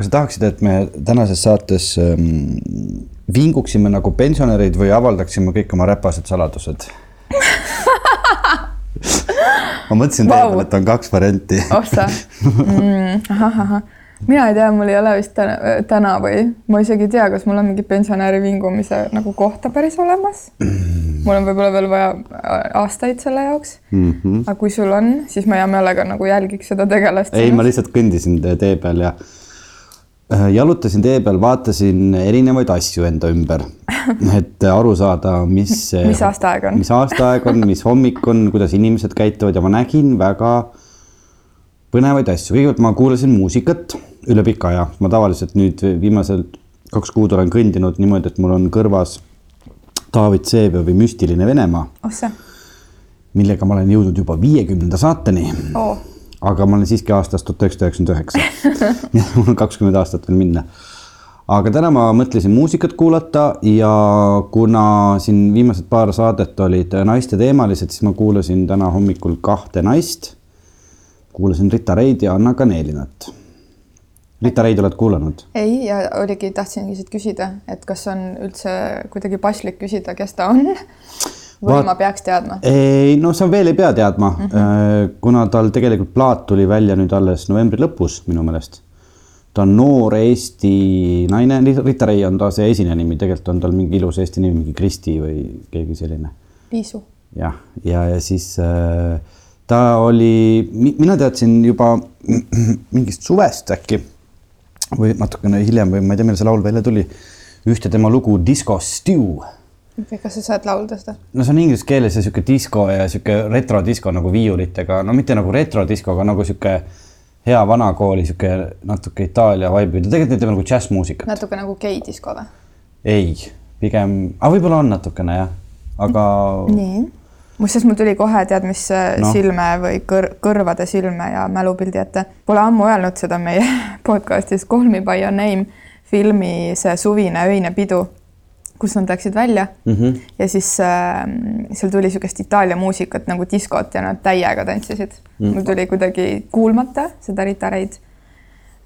kas sa tahaksid, et me tänases saates ähm, vinguksime nagu pensionärid või avaldaksime kõik oma räpased saladused ma mõtlesin wow. teie peale, et on kaks varianti oh sa mm,, ahah, ahah mina ei tea, mul ei ole vist täna, täna või ma isegi ei tea, kas mul on mingi pensionäri vingumise nagu kohta päris olemas. mul on võib-olla veel vaja aastaid selle jaoks mm. -hmm. aga kui sul on, siis ma hea meelega nagu jälgiks seda tegelast. ei, ma lihtsalt kõndisin tee peal ja äh, jalutasin tee peal, vaatasin erinevaid asju enda ümber, et aru saada, mis mis aastaaeg on, mis aastaaeg on, mis hommik on, kuidas inimesed käituvad ja ma nägin väga põnevaid asju. kõigepealt ma kuulasin muusikat üle pika aja, ma tavaliselt nüüd viimased kaks kuud olen kõndinud niimoodi, et mul on kõrvas David Vsevijovi Müstiline Venemaa oh,. millega ma olen jõudnud juba viiekümnenda saateni oh.. Aga ma olen siiski aastast tuhat üheksasada üheksakümmend üheksa. mul on kakskümmend aastat veel minna. aga täna ma mõtlesin muusikat kuulata ja kuna siin viimased paar saadet olid naisteteemalised, siis ma kuulasin täna hommikul kahte naist. kuulasin Rita Reid ja Anna Kanelinat Rita Reid oled kuulanud? ei, ja oligi, tahtsingi siit küsida, et kas on üldse kuidagi paslik küsida, kes ta on või Vaat... ma peaks teadma? ei, no sa veel ei pea teadma mm, -hmm. kuna tal tegelikult plaat tuli välja nüüd alles novembri lõpus minu meelest. ta on noor Eesti naine, Rita Rei on ta see esineja nimi, tegelikult on tal mingi ilus Eesti nimi, mingi Kristi või keegi selline. Liisu. jah, ja, ja, ja siis äh, ta oli, mina teadsin juba mingist suvest äkki või natukene hiljem või ma ei tea, millal see laul välja tuli, ühte tema lugu Disco Stew. Kas sa saad laulda seda? no see on inglise keeles ja sihuke disko ja sihuke retrodisko nagu viiulitega, no mitte nagu retrodisko, aga nagu sihuke hea vanakooli sihuke natuke Itaalia vibe, tegelikult teeb nagu džässmuusikat. natuke nagu geidisko või? ei, pigem, aga võib-olla on natukene jah, aga. nii muuseas, mul tuli kohe tead, mis äh, no. silme või kõr kõrvade silme ja mälupildi ette. Pole ammu öelnud seda meie podcast'is Call me by your name filmi see suvine öine pidu, kus nad läksid välja mm -hmm. ja siis äh, seal tuli niisugust Itaalia muusikat nagu diskot ja nad täiega tantsisid mm. -hmm. mul tuli kuidagi kuulmata seda Rita Reid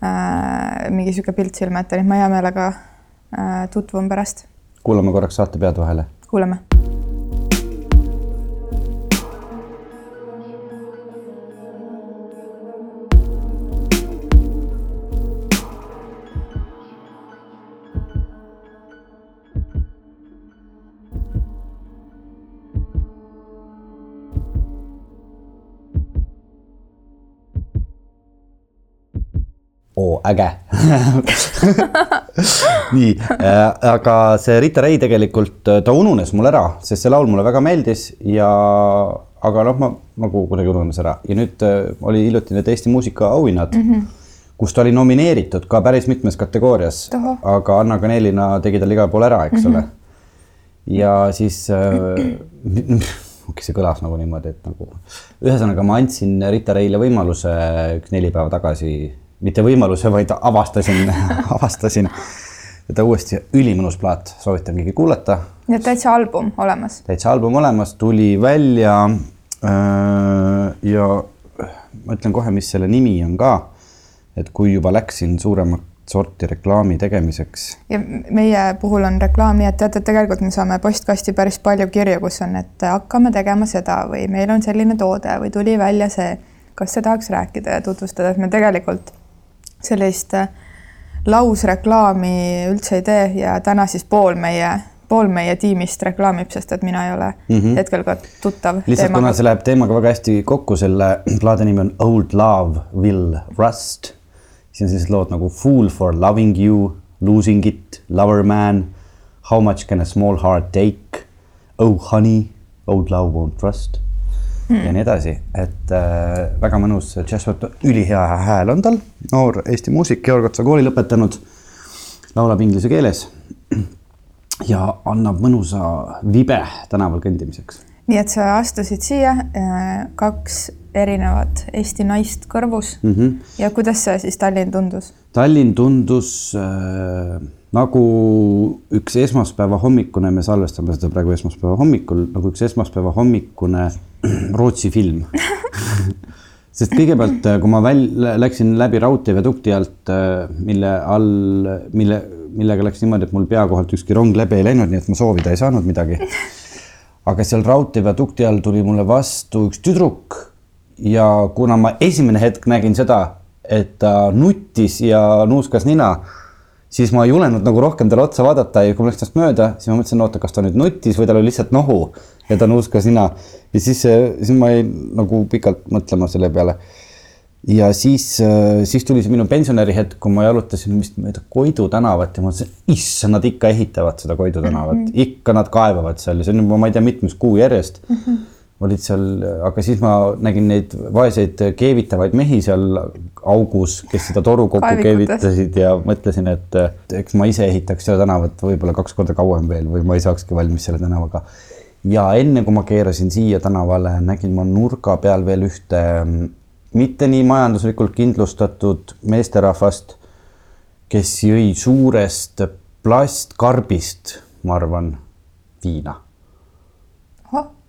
äh,. mingi niisugune pilt silme ette, nii et ma hea meelega äh, tutvun pärast. kuulame korraks saate pead vahele. kuulame oo, äge nii äh,, aga see Rita Ray tegelikult, äh, ta ununes mul ära, sest see laul mulle väga meeldis ja aga noh, ma nagu kuidagi ununes ära ja nüüd äh, oli hiljuti need Eesti muusikaauhinnad mm, -hmm. kus ta oli nomineeritud ka päris mitmes kategoorias, aga Anna Kanelina tegi tal igal pool ära, eks mm -hmm. ole. ja siis äh, see kõlas nagu niimoodi, et nagu ühesõnaga ma andsin Rita Reile võimaluse üks neli päeva tagasi mitte võimaluse, vaid avastasin avastasin ta uuesti ülimõnus plaat, soovitan kõigil kuulata. nii et täitsa album olemas? täitsa album olemas, tuli välja äh,. ja ma ütlen kohe, mis selle nimi on ka. et kui juba läksin suuremat sorti reklaami tegemiseks. ja meie puhul on reklaam nii, et teate, tegelikult me saame postkasti päris palju kirju, kus on, et hakkame tegema seda või meil on selline toode või tuli välja see, kas sa tahaks rääkida ja tutvustada, et me tegelikult sellist äh, lausreklaami üldse ei tee ja täna siis pool meie, pool meie tiimist reklaamib, sest et mina ei ole mm -hmm. hetkel ka tuttav. lihtsalt kuna see läheb teemaga väga hästi kokku, selle plaadi nimi on Old Love Will Rust, siis on sellised lood nagu Fool for loving you, Losing it, Lover man, How much can a small heart take, Oh honey, old love won't trust hmm. ja nii edasi, et äh, väga mõnus džässvõtt, ülihea hääl on tal, noor Eesti muusik, Georg Otsa kooli lõpetanud, laulab inglise keeles ja annab mõnusa vibe tänaval kõndimiseks. nii et sa astusid siia äh, kaks erinevat Eesti naist kõrvus mm. -hmm. ja kuidas see siis Tallinn tundus? Tallinn tundus äh, nagu üks esmaspäeva hommikune, me salvestame seda praegu esmaspäeva hommikul, nagu üks esmaspäeva hommikune Rootsi film sest kõigepealt, kui ma väl-, läksin läbi raudteevedukti alt, mille all, mille, millega läks niimoodi, et mul pea kohalt ükski rong läbi ei läinud, nii et ma soovida ei saanud midagi. aga seal raudteevedukti all tuli mulle vastu üks tüdruk ja kuna ma esimene hetk nägin seda, et ta nuttis ja nuuskas nina siis ma ei julenud nagu rohkem talle otsa vaadata ja kui ma läksin tast mööda, siis ma mõtlesin, oota, kas ta nüüd nuttis või tal oli lihtsalt nohu ja ta nuuskas nina. ja siis, siis ma jäin nagu pikalt mõtlema selle peale. ja siis, siis tuli see minu pensionäri hetk, kui ma jalutasin vist mööda Koidu tänavat ja ma mõtlesin, issand, nad ikka ehitavad seda Koidu tänavat mm, -hmm. ikka nad kaevavad seal ja see on juba, ma ei tea, mitmes kuu järjest mm. -hmm olid seal, aga siis ma nägin neid vaeseid keevitavaid mehi seal augus, kes seda toru kokku keevitasid ja mõtlesin, et eks ma ise ehitaks seda tänavat võib-olla kaks korda kauem veel või ma ei saakski valmis selle tänavaga. ja enne kui ma keerasin siia tänavale, nägin ma nurga peal veel ühte mitte nii majanduslikult kindlustatud meesterahvast, kes jõi suurest plastkarbist, ma arvan, viina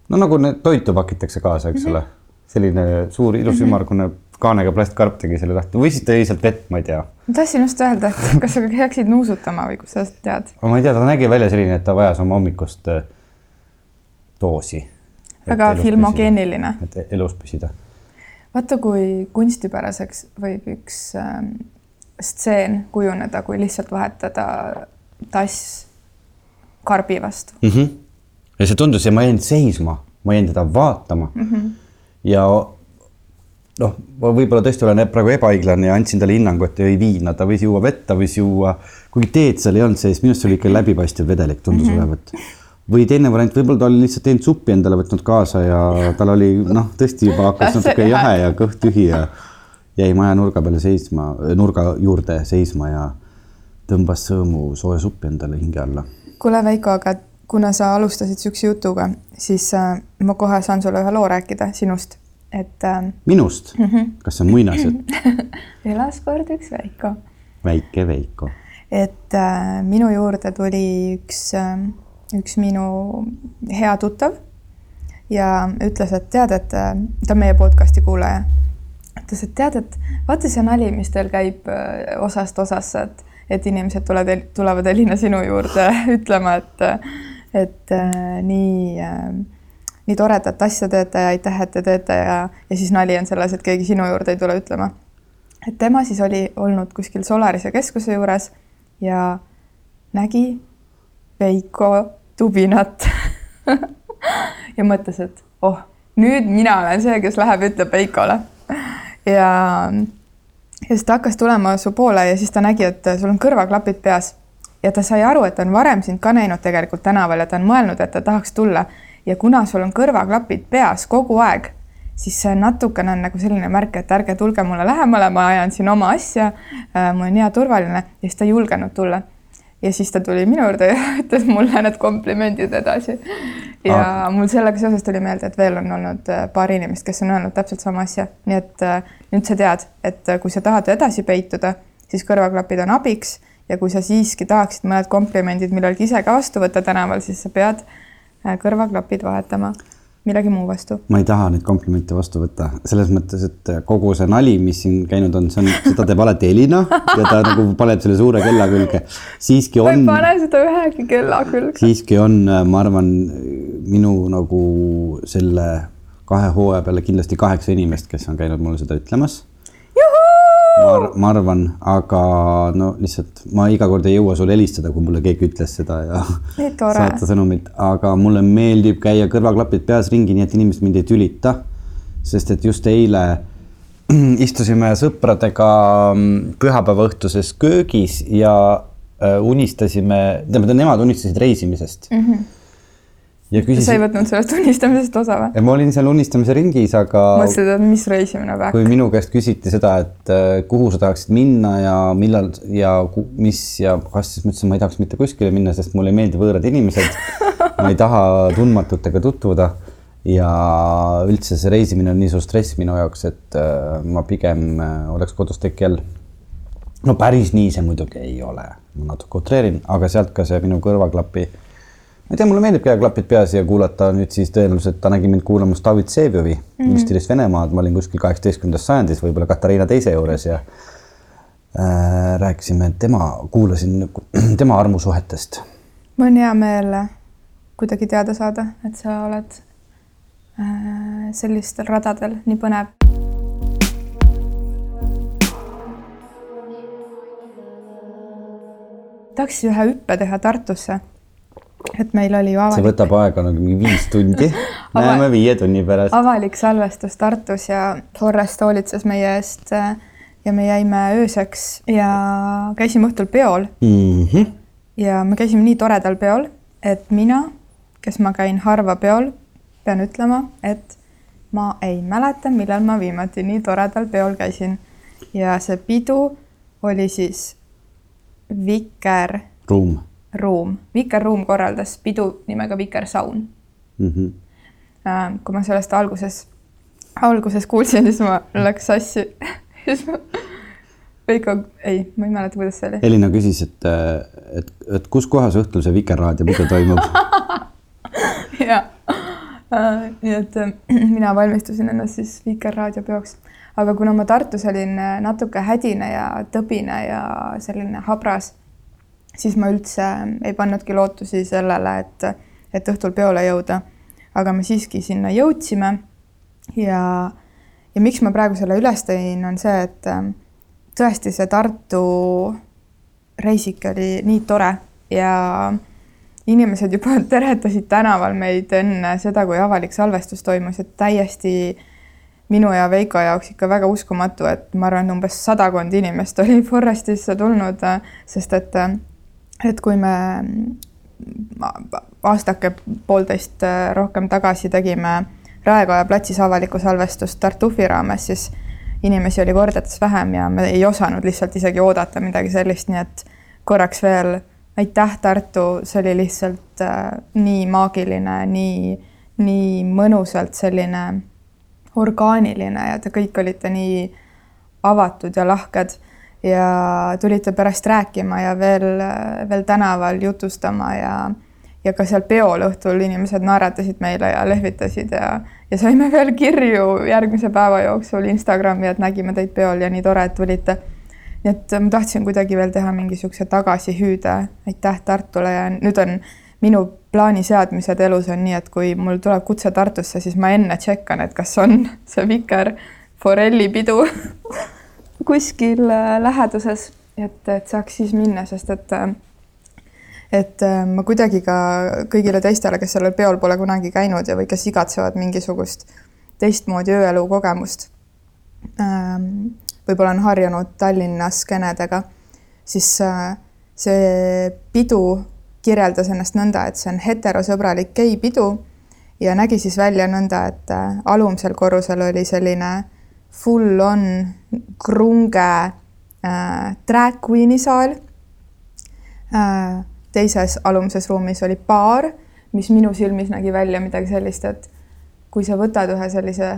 no nagu need toitu pakitakse kaasa, eks mm -hmm. ole. selline suur ilus mm -hmm. ümmargune kaanega plastkarp tegi selle lahti või siis ta jõi sealt vett, ma ei tea. ma tahtsin just öelda, et kas sa peaksid nuusutama või kust sa tead? ma ei tea, ta nägi välja selline, et ta vajas oma hommikust äh, doosi. väga filmogeeniline. et elus püsida. vaata, kui kunstipäraseks võib üks äh, stseen kujuneda, kui lihtsalt vahetada tass karbi vastu mm. -hmm ja see tundus ja ma jäin seisma, ma jäin teda vaatama mm. -hmm. ja noh, ma võib-olla tõesti olen praegu ebaõiglane ja andsin talle hinnangu, et jõi viina, ta võis juua vett, ta võis juua, kuigi teed seal ei olnud sees, minu arust see oli ikka läbipaistev vedelik, tundus mm -hmm. olevat. või teine variant, võib-olla ta oli lihtsalt teinud suppi endale võtnud kaasa ja tal oli noh, tõesti juba hakkas natuke jahe ja kõht tühi ja jäi maja nurga peale seisma, nurga juurde seisma ja tõmbas sõõmu sooja suppi endale hinge alla. kuule, Veiko, aga kuna sa alustasid niisuguse jutuga, siis äh, ma kohe saan sulle ühe loo rääkida sinust, et äh.... minust mm? -hmm. kas see on muinasjutt elas kord üks Veiko. väike Veiko. et äh, minu juurde tuli üks äh,, üks minu hea tuttav ja ütles, et tead, et äh, ta on meie podcast'i kuulaja. ütles, et tead, et vaata see nali, mis teil käib äh, osast osasse, et, et inimesed tulevad, tulevad Elina sinu juurde ütlema, et et äh, nii äh, nii toredat asja teete ja aitäh, et te teete ja, ja siis nali on selles, et keegi sinu juurde ei tule ütlema. et tema siis oli olnud kuskil Solarise keskuse juures ja nägi Veiko Tubinat ja mõtles, et oh, nüüd mina olen see, kes läheb, ütleb Veikole. ja, ja siis ta hakkas tulema su poole ja siis ta nägi, et sul on kõrvaklapid peas ja ta sai aru, et ta on varem sind ka näinud tegelikult tänaval ja ta on mõelnud, et ta tahaks tulla. ja kuna sul on kõrvaklapid peas kogu aeg, siis see natukene on nagu selline märk, et ärge tulge mulle lähemale, ma ajan siin oma asja. Äh, mul on hea turvaline ja siis ta ei julgenud tulla. ja siis ta tuli minu juurde ja ütles mulle need komplimendid edasi. ja ah. mul sellega seoses tuli meelde, et veel on olnud äh, paar inimest, kes on öelnud täpselt sama asja, nii et äh, nüüd sa tead, et kui sa tahad edasi peituda, siis kõrvaklapid on abiks ja kui sa siiski tahaksid mõned komplimendid millalgi ise ka vastu võtta tänaval, siis sa pead äh, kõrvaklapid vahetama millegi muu vastu. ma ei taha neid komplimente vastu võtta, selles mõttes, et kogu see nali, mis siin käinud on, see on, seda teeb alati Elina ja ta nagu paneb selle suure kella külge. siiski on. ma ei pane seda ühegi kella külge. siiski on, ma arvan, minu nagu selle kahe hooaja peale kindlasti kaheksa inimest, kes on käinud mulle seda ütlemas ma, ma arvan, aga no lihtsalt ma iga kord ei jõua sulle helistada, kui mulle keegi ütles seda ja saata sõnumit, aga mulle meeldib käia kõrvaklapid peas ringi, nii et inimesed mind ei tülita. sest et just eile istusime sõpradega mm, pühapäeva õhtuses köögis ja äh, unistasime, tähendab, nemad unistasid reisimisest mm. -hmm ja küsisin. sa ei võtnud sellest unistamisest osa või? ma olin seal unistamise ringis, aga. mõtlesid, et mis reisimine vähk? kui minu käest küsiti seda, et äh, kuhu sa tahaksid minna ja millal ja mis ja kas, siis ma ütlesin, ma ei tahaks mitte kuskile minna, sest mulle ei meeldi võõrad inimesed ma ei taha tundmatutega tutvuda ja üldse see reisimine on nii suur stress minu jaoks, et äh, ma pigem äh, oleks kodus teki all. no päris nii see muidugi ei ole, ma natuke utreerin, aga sealt ka see minu kõrvaklapi ma ei tea, mulle meeldib käia klapid peas ja kuulata nüüd siis tõenäoliselt ta nägi mind kuulamas David Vsevijovi mm -hmm. müstilist Venemaad, ma olin kuskil kaheksateistkümnendas sajandis, võib-olla Katariina teise juures ja äh, rääkisime tema, kuulasin tema armusuhetest. mul on hea meel kuidagi teada saada, et sa oled äh, sellistel radadel, nii põnev tahaks ühe hüppe teha Tartusse et meil oli ju avalik. see võtab aega nagu mingi viis tundi näeme viie tunni pärast. avalik salvestus Tartus ja Forrest hoolitses meie eest äh, ja me jäime ööseks ja käisime õhtul peol mm. -hmm. ja me käisime nii toredal peol, et mina, kes ma käin harva peol, pean ütlema, et ma ei mäleta, millal ma viimati nii toredal peol käisin. ja see pidu oli siis Viker. Ruum ruum, Vikerruum korraldas pidu nimega Vikersaun mm. -hmm. kui ma sellest alguses, alguses kuulsin, siis ma läks sassi siis ma, Veiko, ei, ma ei mäleta, kuidas see oli. Elina küsis, et, et, et kus kohas õhtul see Vikerraadio pidu toimub ja, nii et äh, mina valmistusin ennast siis Vikerraadio peoks, aga kuna ma Tartus olin äh, natuke hädine ja tõbine ja selline habras siis ma üldse ei pannudki lootusi sellele, et, et õhtul peole jõuda. aga me siiski sinna jõudsime ja, ja miks ma praegu selle üles tõin, on see, et ähm, tõesti see Tartu reisik oli nii tore ja inimesed juba teretasid tänaval meid enne seda, kui avalik salvestus toimus, et täiesti minu ja Veiko jaoks ikka väga uskumatu, et ma arvan, et umbes sadakond inimest oli Forestisse tulnud, sest et et kui me aastake poolteist äh, rohkem tagasi tegime Raekoja platsis avalikku salvestust Tartufi raames, siis inimesi oli kordades vähem ja me ei osanud lihtsalt isegi oodata midagi sellist, nii et korraks veel aitäh, Tartu, see oli lihtsalt äh, nii maagiline, nii, nii mõnusalt selline orgaaniline ja te kõik olite nii avatud ja lahked ja tulite pärast rääkima ja veel, veel tänaval jutustama ja ja ka seal peol õhtul inimesed naeratasid meile ja lehvitasid ja, ja saime veel kirju järgmise päeva jooksul Instagrami, et nägime teid peol ja nii tore, et tulite. nii et ma tahtsin kuidagi veel teha mingi niisuguse tagasihüüde, aitäh Tartule ja nüüd on minu plaani seadmised elus on nii, et kui mul tuleb kutse Tartusse, siis ma enne tšekkan, et kas on see Viker Forelli pidu kuskil äh, läheduses, et, et saaks siis minna, sest et äh, et äh, ma kuidagi ka kõigile teistele, kes sellel peol pole kunagi käinud ja, või kes igatsevad mingisugust teistmoodi ööelu kogemust, ähm, võib-olla on harjunud Tallinna skeenedega, siis see pidu kirjeldas ennast nõnda, et see on heterosõbralik geipidu ja nägi siis välja nõnda, et alumisel korrusel oli selline full on krunge äh, drag queen'i saal äh,. teises alumises ruumis oli baar, mis minu silmis nägi välja midagi sellist, et kui sa võtad ühe sellise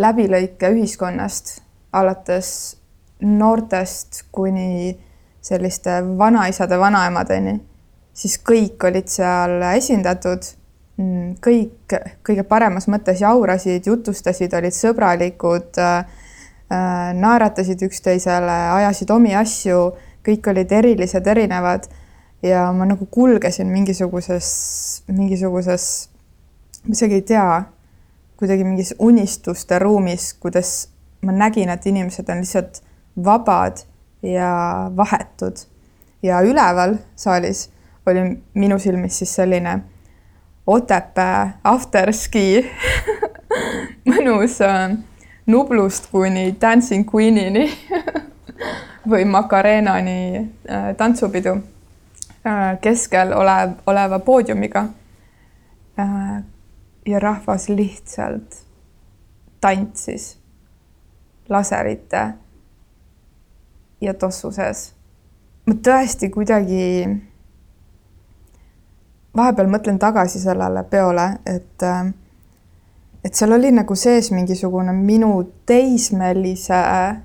läbilõike ühiskonnast, alates noortest kuni selliste vanaisade, vanaemadeni, siis kõik olid seal esindatud kõik kõige paremas mõttes jaurasid, jutustasid, olid sõbralikud, äh, äh, naeratasid üksteisele, ajasid omi asju, kõik olid erilised, erinevad ja ma nagu kulgesin mingisuguses, mingisuguses, ma isegi ei tea, kuidagi mingis unistuste ruumis, kuidas ma nägin, et inimesed on lihtsalt vabad ja vahetud. ja üleval saalis oli minu silmis siis selline Otepää afterski mõnus äh, Nublust kuni Dancing Queenini või Macarenani äh, tantsupidu äh, keskel olev, oleva poodiumiga. ja rahvas lihtsalt tantsis laserite ja tossu sees. ma tõesti kuidagi vahepeal mõtlen tagasi sellele peole, et äh, et seal oli nagu sees mingisugune minu teismelise äh,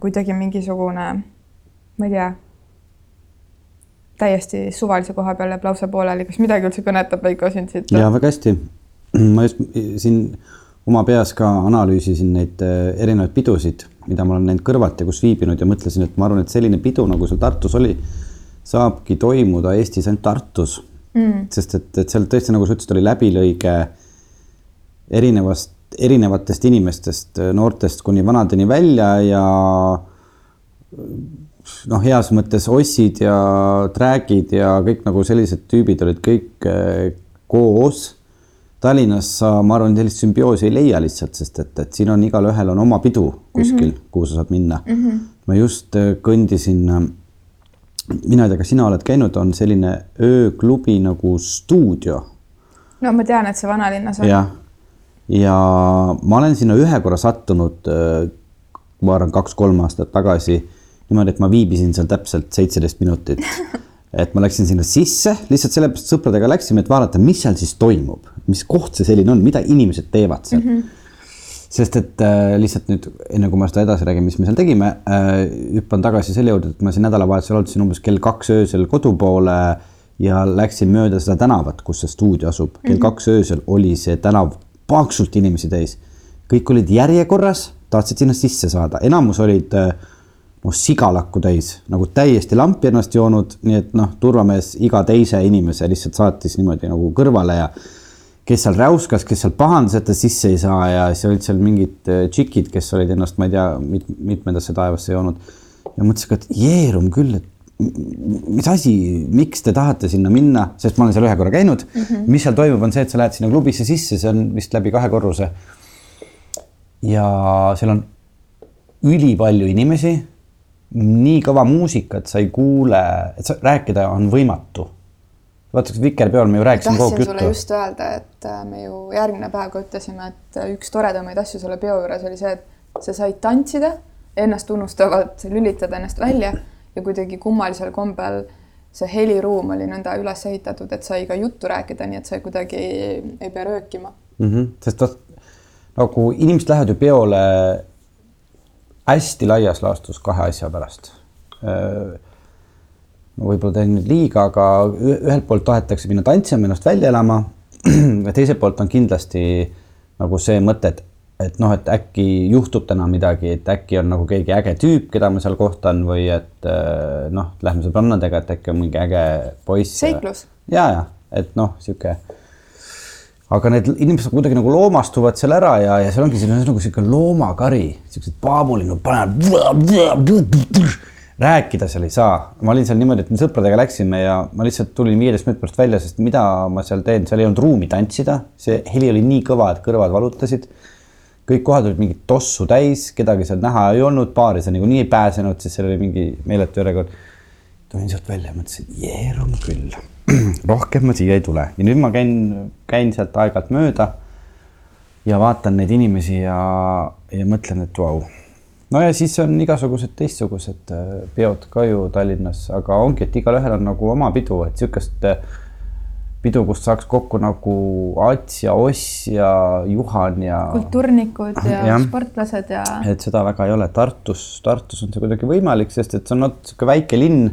kuidagi mingisugune, ma ei tea, täiesti suvalise koha peal jääb lause pooleli, kas midagi üldse kõnetab Veiko sind siit? ja väga hästi. ma just siin oma peas ka analüüsisin neid äh, erinevaid pidusid, mida ma olen näinud kõrvalt ja kus viibinud ja mõtlesin, et ma arvan, et selline pidu, nagu seal Tartus oli, saabki toimuda Eestis ainult Tartus mm.. sest et, et seal tõesti, nagu sa ütlesid, oli läbilõige erinevast, erinevatest inimestest, noortest kuni vanadeni välja ja noh, heas mõttes ossid ja track'id ja kõik nagu sellised tüübid olid kõik eh, koos. Tallinnas sa, ma arvan, sellist sümbioosi ei leia lihtsalt, sest et, et siin on igalühel on oma pidu kuskil mm, -hmm. kuhu sa saad minna mm. -hmm. ma just eh, kõndisin, mina ei tea, kas sina oled käinud, on selline ööklubi nagu Stuudio. no ma tean, et see vanalinnas on. jah, ja ma olen sinna ühe korra sattunud, eh, ma arvan, kaks-kolm aastat tagasi niimoodi, et ma viibisin seal täpselt seitseteist minutit. et ma läksin sinna sisse, lihtsalt sellepärast sõpradega läksime, et vaadata, mis seal siis toimub, mis koht see selline on, mida inimesed teevad seal mm. -hmm sest et äh, lihtsalt nüüd enne kui ma seda edasi räägin, mis me seal tegime äh,, hüppan tagasi selle juurde, et ma siin nädalavahetusel olutasin umbes kell kaks öösel kodu poole ja läksin mööda seda tänavat, kus see stuudio asub mm. -hmm. kell kaks öösel oli see tänav paksult inimesi täis. kõik olid järjekorras, tahtsid sinna sisse saada, enamus olid äh, noh, sigalakku täis, nagu täiesti lampi ennast joonud, nii et noh, turvamees iga teise inimese lihtsalt saatis niimoodi nagu kõrvale ja kes seal räuskas, kes seal pahandas, et ta sisse ei saa ja siis olid seal mingid äh, tšikid, kes olid ennast, ma ei tea mit,, mitmendasse taevasse joonud. ja mõtlesin ka, et jeerum küll, et mis asi, miks te tahate sinna minna, sest ma olen seal ühe korra käinud mm. -hmm. mis seal toimub, on see, et sa lähed sinna klubisse sisse, see on vist läbi kahe korruse. ja seal on ülipalju inimesi nii kõva muusika, et sa ei kuule, et sa, rääkida on võimatu. Vaata, Vikerpeol me ju rääkisime kogu aeg juttu. sulle just öelda, et äh, me ju järgmine päev ka ütlesime, et äh, üks toredamaid asju selle peo juures oli see, et sa said tantsida, ennast unustavalt lülitada ennast välja ja kuidagi kummalisel kombel see heliruum oli nõnda üles ehitatud, et sai ka juttu rääkida, nii et sa kuidagi ei, ei pea röökima mm. -hmm. sest vot nagu inimesed lähevad ju peole hästi laias laastus kahe asja pärast. Võib-olla teen nüüd liiga, aga ühelt poolt tahetakse minna tantsima, ennast välja elama. ja teiselt poolt on kindlasti nagu see mõte, et, et noh, et äkki juhtub täna midagi, et äkki on nagu keegi äge tüüp, keda ma seal kohtan või et noh, lähme sõbrannadega, et äkki on mingi äge poiss. seiklus. ja, ja et noh, sihuke aga need inimesed kuidagi nagu loomastuvad seal ära ja, ja seal ongi selline nagu sihuke loomakari, siuksed paabulinnud panevad. Rääkida seal ei saa, ma olin seal niimoodi, et me sõpradega läksime ja ma lihtsalt tulin viieteist minuti pärast välja, sest mida ma seal teen, seal ei olnud ruumi tantsida, see heli oli nii kõva, et kõrvad valutasid. kõik kohad olid mingit tossu täis, kedagi seal näha ei olnud, baari sa niikuinii ei pääsenud, sest seal oli mingi meeletu järjekord. tulin sealt välja ja mõtlesin, jeerum küll rohkem ma siia ei tule ja nüüd ma käin, käin sealt aeg-ajalt mööda ja vaatan neid inimesi ja, ja mõtlen, et vau. No ja siis on igasugused teistsugused äh, peod ka ju Tallinnas, aga ongi, et igalühel on nagu oma pidu, et sihukest äh, pidu, kus saaks kokku nagu Ats ja Oss ja Juhan ja. kultuurnikud ja, ja sportlased ja. et seda väga ei ole, Tartus, Tartus on see kuidagi võimalik, sest et see on natuke väike linn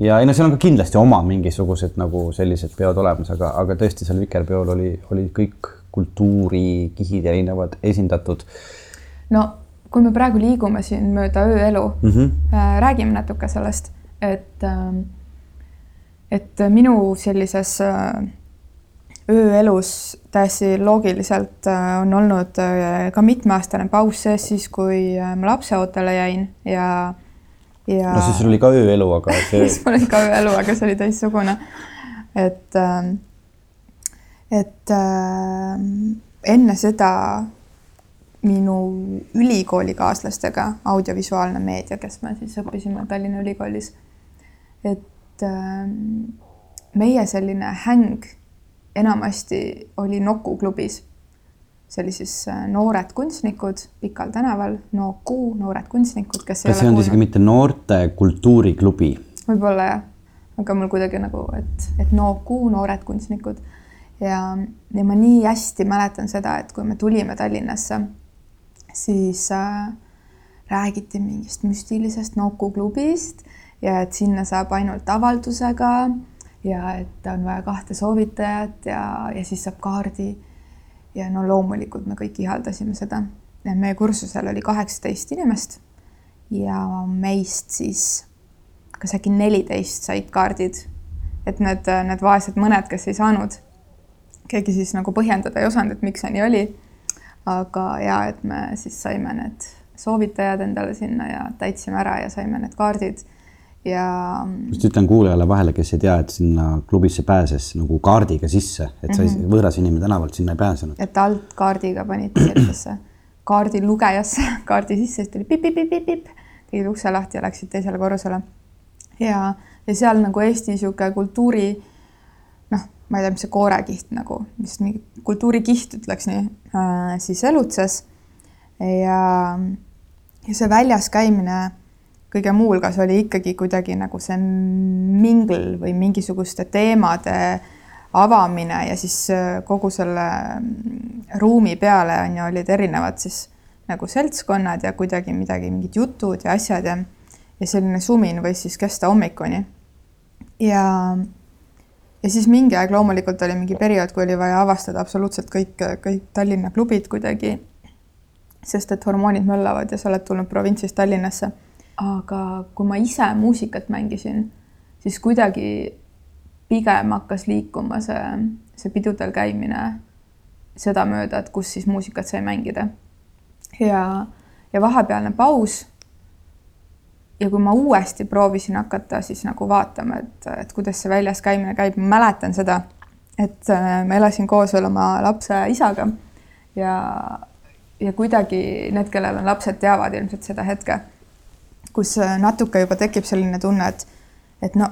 ja ei no seal on ka kindlasti oma mingisugused nagu sellised peod olemas, aga, aga tõesti seal Vikerpeol oli, oli kõik kultuurikihid erinevad esindatud. no kui me praegu liigume siin mööda ööelu mm, -hmm. räägime natuke sellest, et äh, et minu sellises äh, ööelus täiesti loogiliselt on olnud ka mitmeaastane paus sees siis, kui ma lapseootele jäin ja ja. no siis sul oli ka ööelu, aga see siis mul oli ka ööelu, aga see oli teistsugune. et, et enne seda minu ülikoolikaaslastega, audiovisuaalne meedia, kes me siis õppisime Tallinna Ülikoolis. et äh, meie selline häng enamasti oli Nuku klubis see oli siis äh, Noored kunstnikud Pikal tänaval, Nooku Noored kunstnikud, kes kas see on isegi mitte noorte kultuuriklubi? võib-olla jah, aga mul kuidagi nagu, et, et Nooku Noored kunstnikud ja, ja ma nii hästi mäletan seda, et kui me tulime Tallinnasse, siis äh, räägiti mingist müstilisest Nooku klubist ja et sinna saab ainult avaldusega ja et on vaja kahte soovitajat ja, ja siis saab kaardi. ja no loomulikult me kõik ihaldasime seda. meie kursusel oli kaheksateist inimest ja meist siis kas äkki neliteist said kaardid. et need, need vaesed mõned, kes ei saanud, keegi siis nagu põhjendada ei osanud, et miks see nii oli. Aga ja et me siis saime need soovitajad endale sinna ja täitsime ära ja saime need kaardid ja. just ütlen kuulajale vahele, kes ei tea, et sinna klubisse pääses nagu kaardiga sisse, et sa mm -hmm. võõras inimene tänavalt sinna ei pääsenud. et alt kaardiga panite sellisesse kaardi lugejasse kaardi sisse, siis tuli pipp-pipp-pipp-pipp, tegid ukse lahti ja läksid teisele korrusele. ja, ja seal nagu Eesti niisugune kultuuri noh, ma ei tea, mis see koorekiht nagu, vist mingi kultuurikiht ütleks nii äh,, siis elutses. ja, ja see väljas käimine kõige muu hulgas oli ikkagi kuidagi nagu see mingl või mingisuguste teemade avamine ja siis äh, kogu selle mm, ruumi peale on ju, olid erinevad siis nagu seltskonnad ja kuidagi midagi, mingid jutud ja asjad ja ja selline sumin võis siis kesta hommikuni. ja, ja siis mingi aeg loomulikult oli mingi periood, kui oli vaja avastada absoluutselt kõik, kõik Tallinna klubid kuidagi, sest et hormoonid möllavad ja sa oled tulnud provintsist Tallinnasse aga kui ma ise muusikat mängisin, siis kuidagi pigem hakkas liikuma see, see pidudel käimine sedamööda, et kus siis muusikat sai mängida. ja, ja vahepealne paus. Ja kui ma uuesti proovisin hakata siis nagu vaatama, et, et kuidas see väljas käimine käib, ma mäletan seda, et äh, ma elasin koos veel oma lapse isaga. Ja, ja kuidagi need, kellel on lapsed, teavad ilmselt seda hetke kus äh, natuke juba tekib selline tunne, et, et no,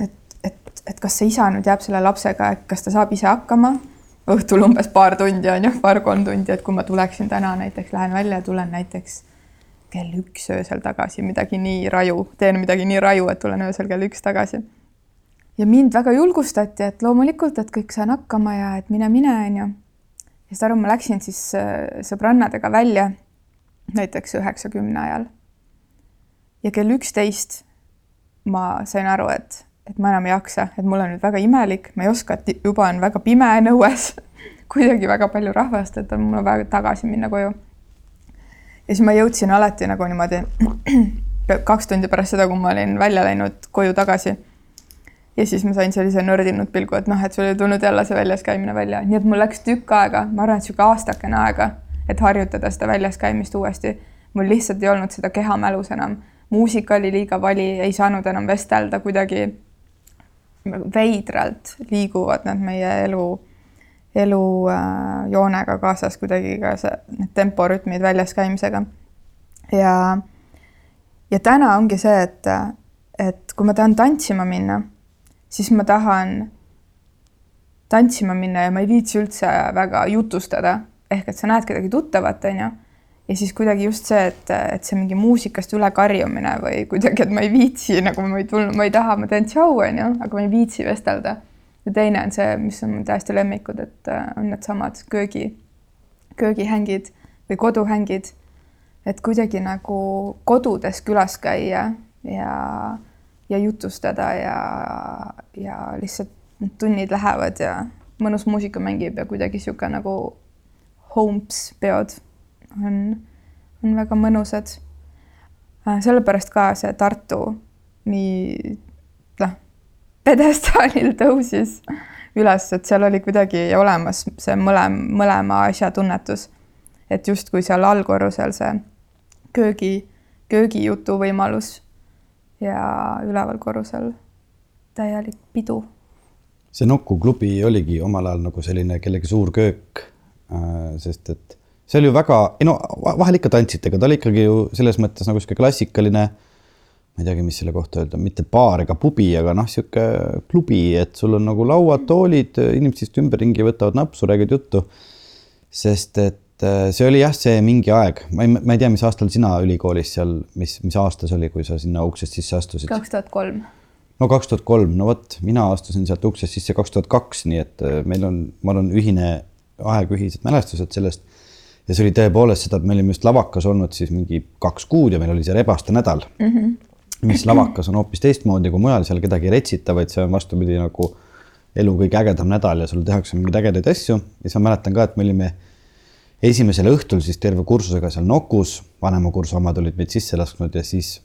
et, et, et kas see isa nüüd jääb selle lapsega, kas ta saab ise hakkama? Õhtul umbes paar tundi on ju, paar-kolm tundi, et kui ma tuleksin täna näiteks, lähen välja, tulen näiteks kell üks öösel tagasi, midagi nii raju, teen midagi nii raju, et tulen öösel kell üks tagasi. ja mind väga julgustati, et loomulikult, et kõik saan hakkama ja et mine, mine, onju. ja saad aru, ma läksin siis äh, sõbrannadega välja näiteks üheksakümne ajal ja kell üksteist ma sain aru, et, et ma enam ei jaksa, et mul on nüüd väga imelik, ma ei oska, et juba on väga pime nõues kuidagi väga palju rahvast, et on mul vaja tagasi minna koju. Ja siis ma jõudsin alati nagu niimoodi kaks tundi pärast seda, kui ma olin välja läinud koju tagasi. ja siis ma sain sellise nördinud pilgu, et noh, et sul ei tulnud jälle see väljas käimine välja, nii et mul läks tükk aega, ma arvan, et niisugune aastakene aega, et harjutada seda väljas käimist uuesti. mul lihtsalt ei olnud seda kehamälus enam muusika oli liiga vali, ei saanud enam vestelda, kuidagi veidralt liiguvad nad meie elu, elujoonega äh, kaasas kuidagi ka see, need temporütmid väljas käimisega. ja, ja täna ongi see, et, et kui ma tahan tantsima minna, siis ma tahan tantsima minna ja ma ei viitsi üldse väga jutustada, ehk et sa näed kedagi tuttavat, onju ja siis kuidagi just see, et, et see mingi muusikast ülekarjumine või kuidagi, et ma ei viitsi nagu ma ei tulnud, ma ei taha, ma teen tšau, onju, aga ma ei viitsi vestelda. Ja teine on see, mis on täiesti lemmikud, et äh, on needsamad köögi, köögihängid või koduhängid. et kuidagi nagu kodudes külas käia ja, ja jutustada ja, ja lihtsalt tunnid lähevad ja mõnus muusika mängib ja kuidagi sihuke nagu homes peod on, on väga mõnusad. Äh, sellepärast ka see Tartu nii pjedestaalil tõusis üles, et seal oli kuidagi olemas see mõlem, mõlema asja tunnetus. et justkui seal allkorrusel see köögi, köögijutu võimalus ja üleval korrusel täielik pidu. see Nuku klubi oligi omal ajal nagu selline kellegi suur köök, äh, sest et see oli ju väga, ei no vahel ikka tantsite, aga ta oli ikkagi ju selles mõttes nagu sihuke klassikaline. Ma ei teagi, mis selle kohta öelda, mitte baar ega pubi, aga noh, sihuke klubi, et sul on nagu lauad, toolid, inimesed istuvad ümberringi, võtavad napsu, räägivad juttu. sest et äh, see oli jah, see mingi aeg, ma ei, ma ei tea, mis aastal sina ülikoolis seal, mis, mis aasta see oli, kui sa sinna uksest sisse astusid? kaks tuhat kolm no kaks tuhat kolm, no vot, mina astusin sealt uksest sisse kaks tuhat kaks, nii et äh, meil on, ma arvan, ühine aeg, ühised mälestused sellest ja see oli tõepoolest seda, et me olime just lavakas olnud siis mingi kaks kuud ja meil oli see rebaste nädal mm. -hmm. Mis lavakas on hoopis teistmoodi kui mujal, seal kedagi ei retsita, vaid see on vastupidi nagu elu kõige ägedam nädal ja sul tehakse mingeid ägedaid asju. Ja siis ma mäletan ka, et me olime esimesel õhtul siis terve kursusega seal Nokus, vanema kursu omad olid meid sisse lasknud ja siis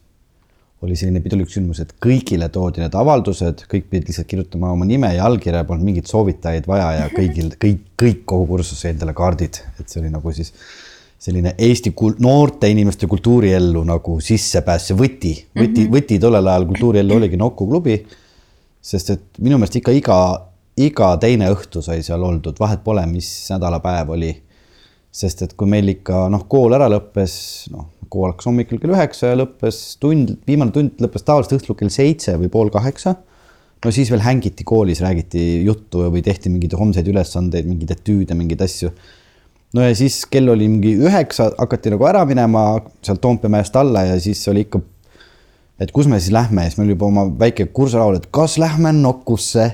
oli selline pidulik sündmus, et kõigile toodi need avaldused, kõik pidid lihtsalt kirjutama oma nime ja allkirja, polnud mingeid soovitajaid vaja ja kõigil, kõik, kõik kogu kursus sai endale kaardid, et see oli nagu siis selline Eesti noorte inimeste kultuuriellu nagu sissepääs, see võti, võti mm, -hmm. võti tollel ajal kultuuriellu oligi Nuku klubi. sest et minu meelest ikka iga, iga teine õhtu sai seal oldud, vahet pole, mis nädalapäev oli. sest et kui meil ikka noh, kool ära lõppes, noh, kool hakkas hommikul kell üheksa ja lõppes tund, viimane tund lõppes tavaliselt õhtul kell seitse või pool kaheksa. no siis veel hängiti koolis, räägiti juttu või tehti mingeid homseid ülesandeid, mingeid etüüde, mingeid asju no ja siis kell oli mingi üheksa, hakati nagu ära minema sealt Toompea mäest alla ja siis oli ikka, et kus me siis lähme ja siis meil juba oma väike kursalaul, et kas lähme Nokusse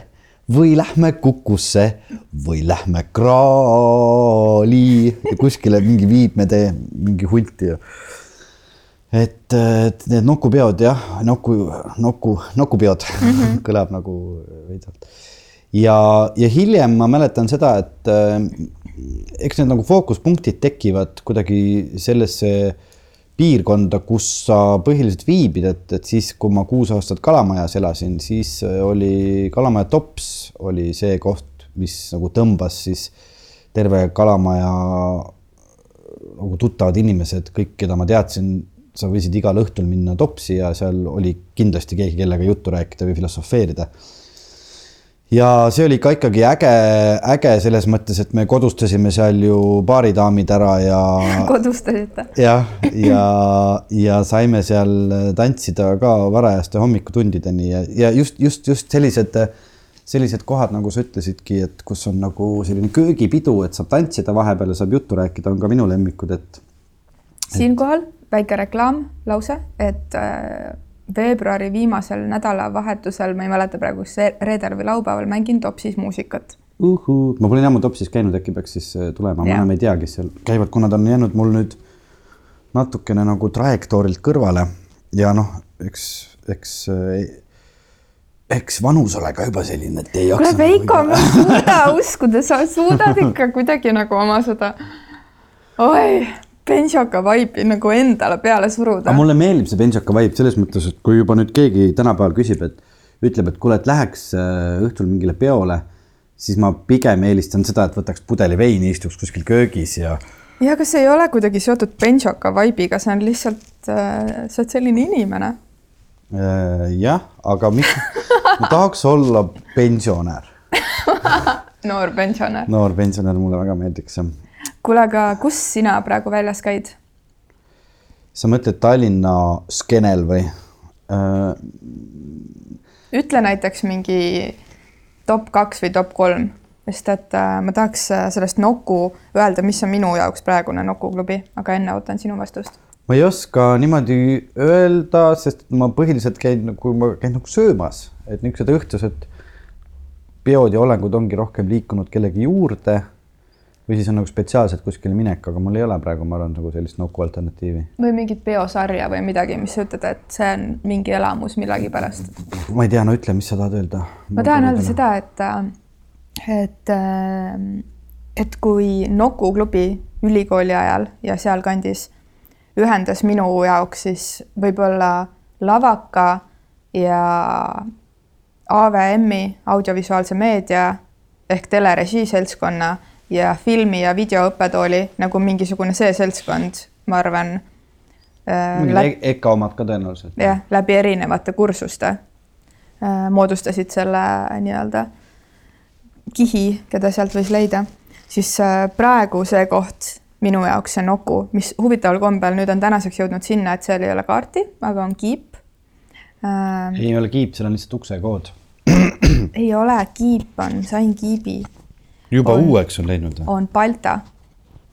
või lähme Kukusse või lähme Kraali ja kuskile mingi Viipmetee, mingi hunti ja et, et need nokupeod jah, noku, noku, nokupeod mm -hmm. kõlab nagu veidralt. ja, ja hiljem ma mäletan seda, et eks need nagu fookuspunktid tekivad kuidagi sellesse piirkonda, kus sa põhiliselt viibid, et, et siis, kui ma kuus aastat Kalamajas elasin, siis oli Kalamaja Tops oli see koht, mis nagu tõmbas siis terve Kalamaja nagu tuttavad inimesed, kõik, keda ma teadsin, sa võisid igal õhtul minna Topsi ja seal oli kindlasti keegi, kellega juttu rääkida või filosofeerida ja see oli ka ikkagi äge, äge selles mõttes, et me kodustasime seal ju baaridaamid ära ja. kodustasite? jah, ja, ja saime seal tantsida ka varajaste hommikutundideni ja, ja just, just, just sellised, sellised kohad, nagu sa ütlesidki, et kus on nagu selline köögipidu, et saab tantsida vahepeal ja saab juttu rääkida, on ka minu lemmikud, et. siinkohal väike reklaam, lause, et äh veebruari viimasel nädalavahetusel, ma ei mäleta praegu, kas reedel või laupäeval mängin Topsis muusikat. ma pole nii ammu Topsis käinud, äkki peaks siis äh, tulema, ma enam ei tea, kes seal käivad, kuna ta on jäänud mul nüüd natukene nagu trajektoorilt kõrvale ja noh, eks, eks äh, eks vanus ole ka juba selline, et ei jaksa. kuule Veiko, ma ei suuda uskuda, sa suudad ikka kuidagi nagu oma seda, oi Benšoka vaipi nagu endale peale suruda. mulle meeldib see Benšoka vaip selles mõttes, et kui juba nüüd keegi tänapäeval küsib, et ütleb, et kuule, et läheks äh, õhtul mingile peole, siis ma pigem eelistan seda, et võtaks pudeli veini, istuks kuskil köögis ja. ja kas ei ole kuidagi seotud Benšoka vaibiga, see on lihtsalt, äh, sa oled selline inimene. Äh, jah, aga miks ma tahaks olla pensionär noor pensionär. noor pensionär, mulle väga meeldiks jah kuule, aga kus sina praegu väljas käid? sa mõtled Tallinna skeenel või äh...? ütle näiteks mingi top kaks või top kolm, sest et äh, ma tahaks äh, sellest Nuku öelda, mis on minu jaoks praegune Nuku klubi, aga enne ootan sinu vastust. ma ei oska niimoodi öelda, sest ma põhiliselt käin nagu, ma käin nagu söömas, et niisugused õhtused peod ja olengud ongi rohkem liikunud kellegi juurde või siis on nagu spetsiaalselt kuskile minek, aga mul ei ole praegu, ma arvan, nagu sellist nuku alternatiivi. või mingit peosarja või midagi, mis sa ütled, et see on mingi elamus millegipärast? ma ei tea, no ütle, mis sa tahad öelda. ma tahan öelda seda, et, et, et kui Nuku klubi ülikooli ajal ja sealkandis ühendas minu jaoks siis võib-olla lavaka ja AVM-i audiovisuaalse meedia ehk telerežii seltskonna ja filmi ja videoõppetooli nagu mingisugune see seltskond, ma arvan äh,. mingid EKA omad ka tõenäoliselt. jah, läbi erinevate kursuste äh, moodustasid selle nii-öelda kihi, keda sealt võis leida, siis äh, praegu see koht minu jaoks see Nuku, mis huvitaval kombel nüüd on tänaseks jõudnud sinna, et seal ei ole kaarti, aga on kiip äh,. ei ole kiip, seal on lihtsalt uksekood ei ole, kiip on, sain kiibi juba on, uueks on läinud? on Balta.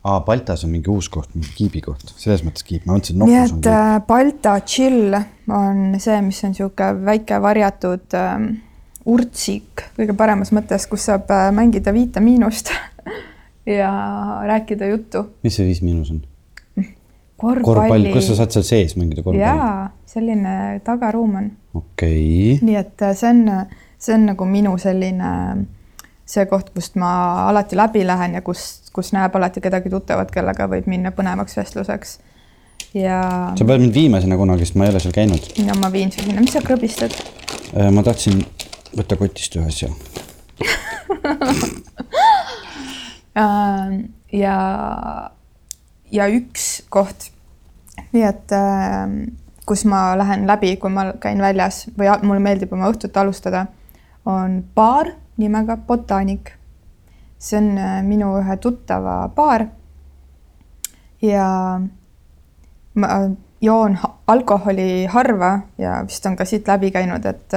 aa, Baltas on mingi uus koht, mingi kiibi koht, selles mõttes kiip, ma mõtlesin, et Nokus on nii et Balta chill on see, mis on niisugune väike varjatud ähm, urtsik kõige paremas mõttes, kus saab äh, mängida Viite Miinust ja rääkida juttu. mis see Viis Miinus on? korvpalli. kus sa saad seal sees mängida korvpalli? jaa, selline tagaruum on. okei okay.. nii et see on, see on nagu minu selline, see koht, kust ma alati läbi lähen ja kus, kus näeb alati kedagi tuttavat, kellega võib minna põnevaks vestluseks. ja. sa pead mind viima sinna kunagi, sest ma ei ole seal käinud. no ma viin su sinna, mis sa krõbistad? Äh, ma tahtsin võtta kotist ühe asja äh, ja ja üks koht, nii et äh, kus ma lähen läbi, kui ma käin väljas või mulle meeldib oma õhtut alustada, on baar nimega Botanic. see on äh, minu ühe tuttava baar. ja ma joon alkoholi harva ja vist on ka siit läbi käinud, et,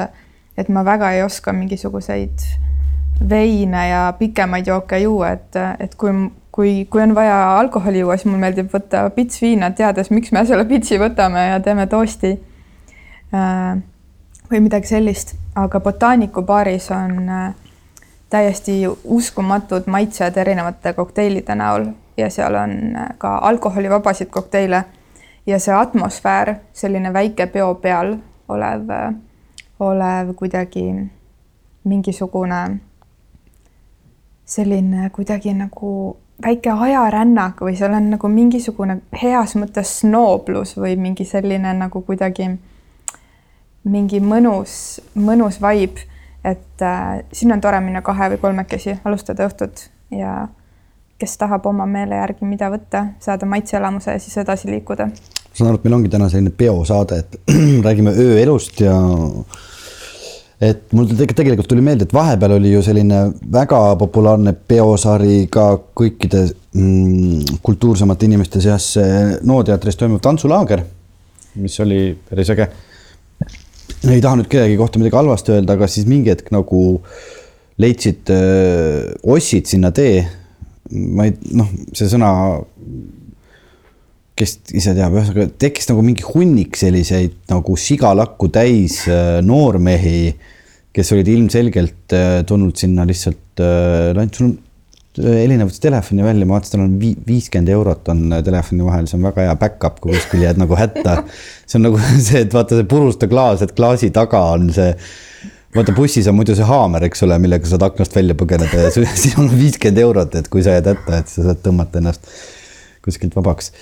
et ma väga ei oska mingisuguseid veine ja pikemaid jooke juua, et, et kui kui, kui on vaja alkoholi juua, siis mulle meeldib võtta pits viina, teades, miks me selle pitsi võtame ja teeme toosti. Äh, või midagi sellist, aga Botaaniku baaris on äh, täiesti uskumatud maitsed erinevate kokteilide näol. Ja seal on äh, ka alkoholivabasid kokteile. Ja see atmosfäär, selline väike peo peal olev, olev kuidagi mingisugune selline kuidagi nagu väike ajarännak või seal on nagu mingisugune heas mõttes snooblus või mingi selline nagu kuidagi mingi mõnus, mõnus vibe, et äh, sinna on tore minna kahe või kolmekesi, alustada õhtut ja kes tahab oma meele järgi mida võtta, saada maitseelamuse ja siis edasi liikuda. ma saan aru, et meil ongi täna selline peosaade, et räägime ööelust ja et mul tegelikult tuli meelde, et vahepeal oli ju selline väga populaarne peosari ka kõikide mm, kultuursemate inimeste seas NO teatris toimuv tantsulaager, mis oli päris äge. Ei taha nüüd kellegi kohta midagi halvasti öelda, aga siis mingi hetk nagu leidsid öö, ossid sinna tee. ma ei, noh, see sõna kes ise teab, ühesõnaga tekkis nagu mingi hunnik selliseid nagu sigalakku täis äh, noormehi, kes olid ilmselgelt äh, tulnud sinna lihtsalt, äh, sul Helina võttis telefoni välja, ma vaatasin, tal on viiskümmend eurot on telefoni vahel, see on väga hea back-up, kui kuskil jääd nagu hätta. see on nagu see, et vaata see purusta klaas, et klaasi taga on see vaata bussis on muidu see haamer, eks ole, millega saad aknast välja põgeneda ja siin on viiskümmend eurot, et kui sa jääd hätta, et sa saad tõmmata ennast kuskilt vabaks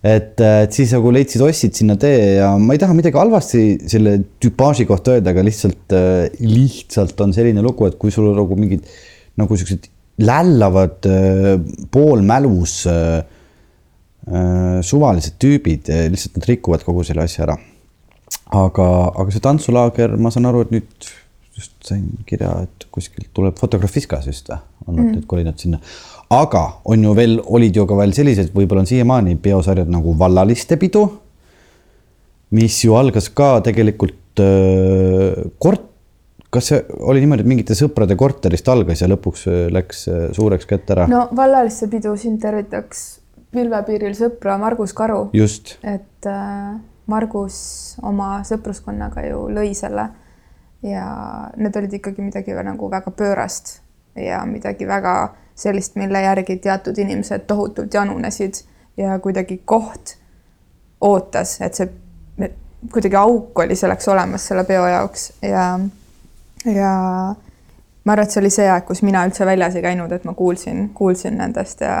et, et siis nagu leidsid, ostsid sinna tee ja ma ei taha midagi halvasti selle tüpaaži kohta öelda, aga lihtsalt, äh, lihtsalt on selline lugu, et kui sul nagu mingid nagu siuksed lällavad äh, poolmälus äh, suvalised tüübid, lihtsalt nad rikuvad kogu selle asja ära. aga, aga see tantsulaager, ma saan aru, et nüüd just sain kirja, et kuskilt tuleb Fotografiskas just või, on nad mm. nüüd kolinud sinna aga on ju veel, olid ju ka veel sellised, võib-olla on siiamaani peosarjad nagu Vallaliste pidu, mis ju algas ka tegelikult äh, kort-, kas see oli niimoodi, et mingite sõprade korterist algas ja lõpuks äh, läks äh, suureks kätte ära? no Vallaliste pidu siin tervitaks pilvepiiril sõpra Margus Karu. et äh, Margus oma sõpruskonnaga ju lõi selle ja need olid ikkagi midagi nagu väga pöörast ja midagi väga sellist, mille järgi teatud inimesed tohutult janunesid ja kuidagi koht ootas, et see kuidagi auk oli selleks olemas selle peo jaoks ja, ja ma arvan, et see oli see aeg, kus mina üldse väljas ei käinud, et ma kuulsin, kuulsin nendest ja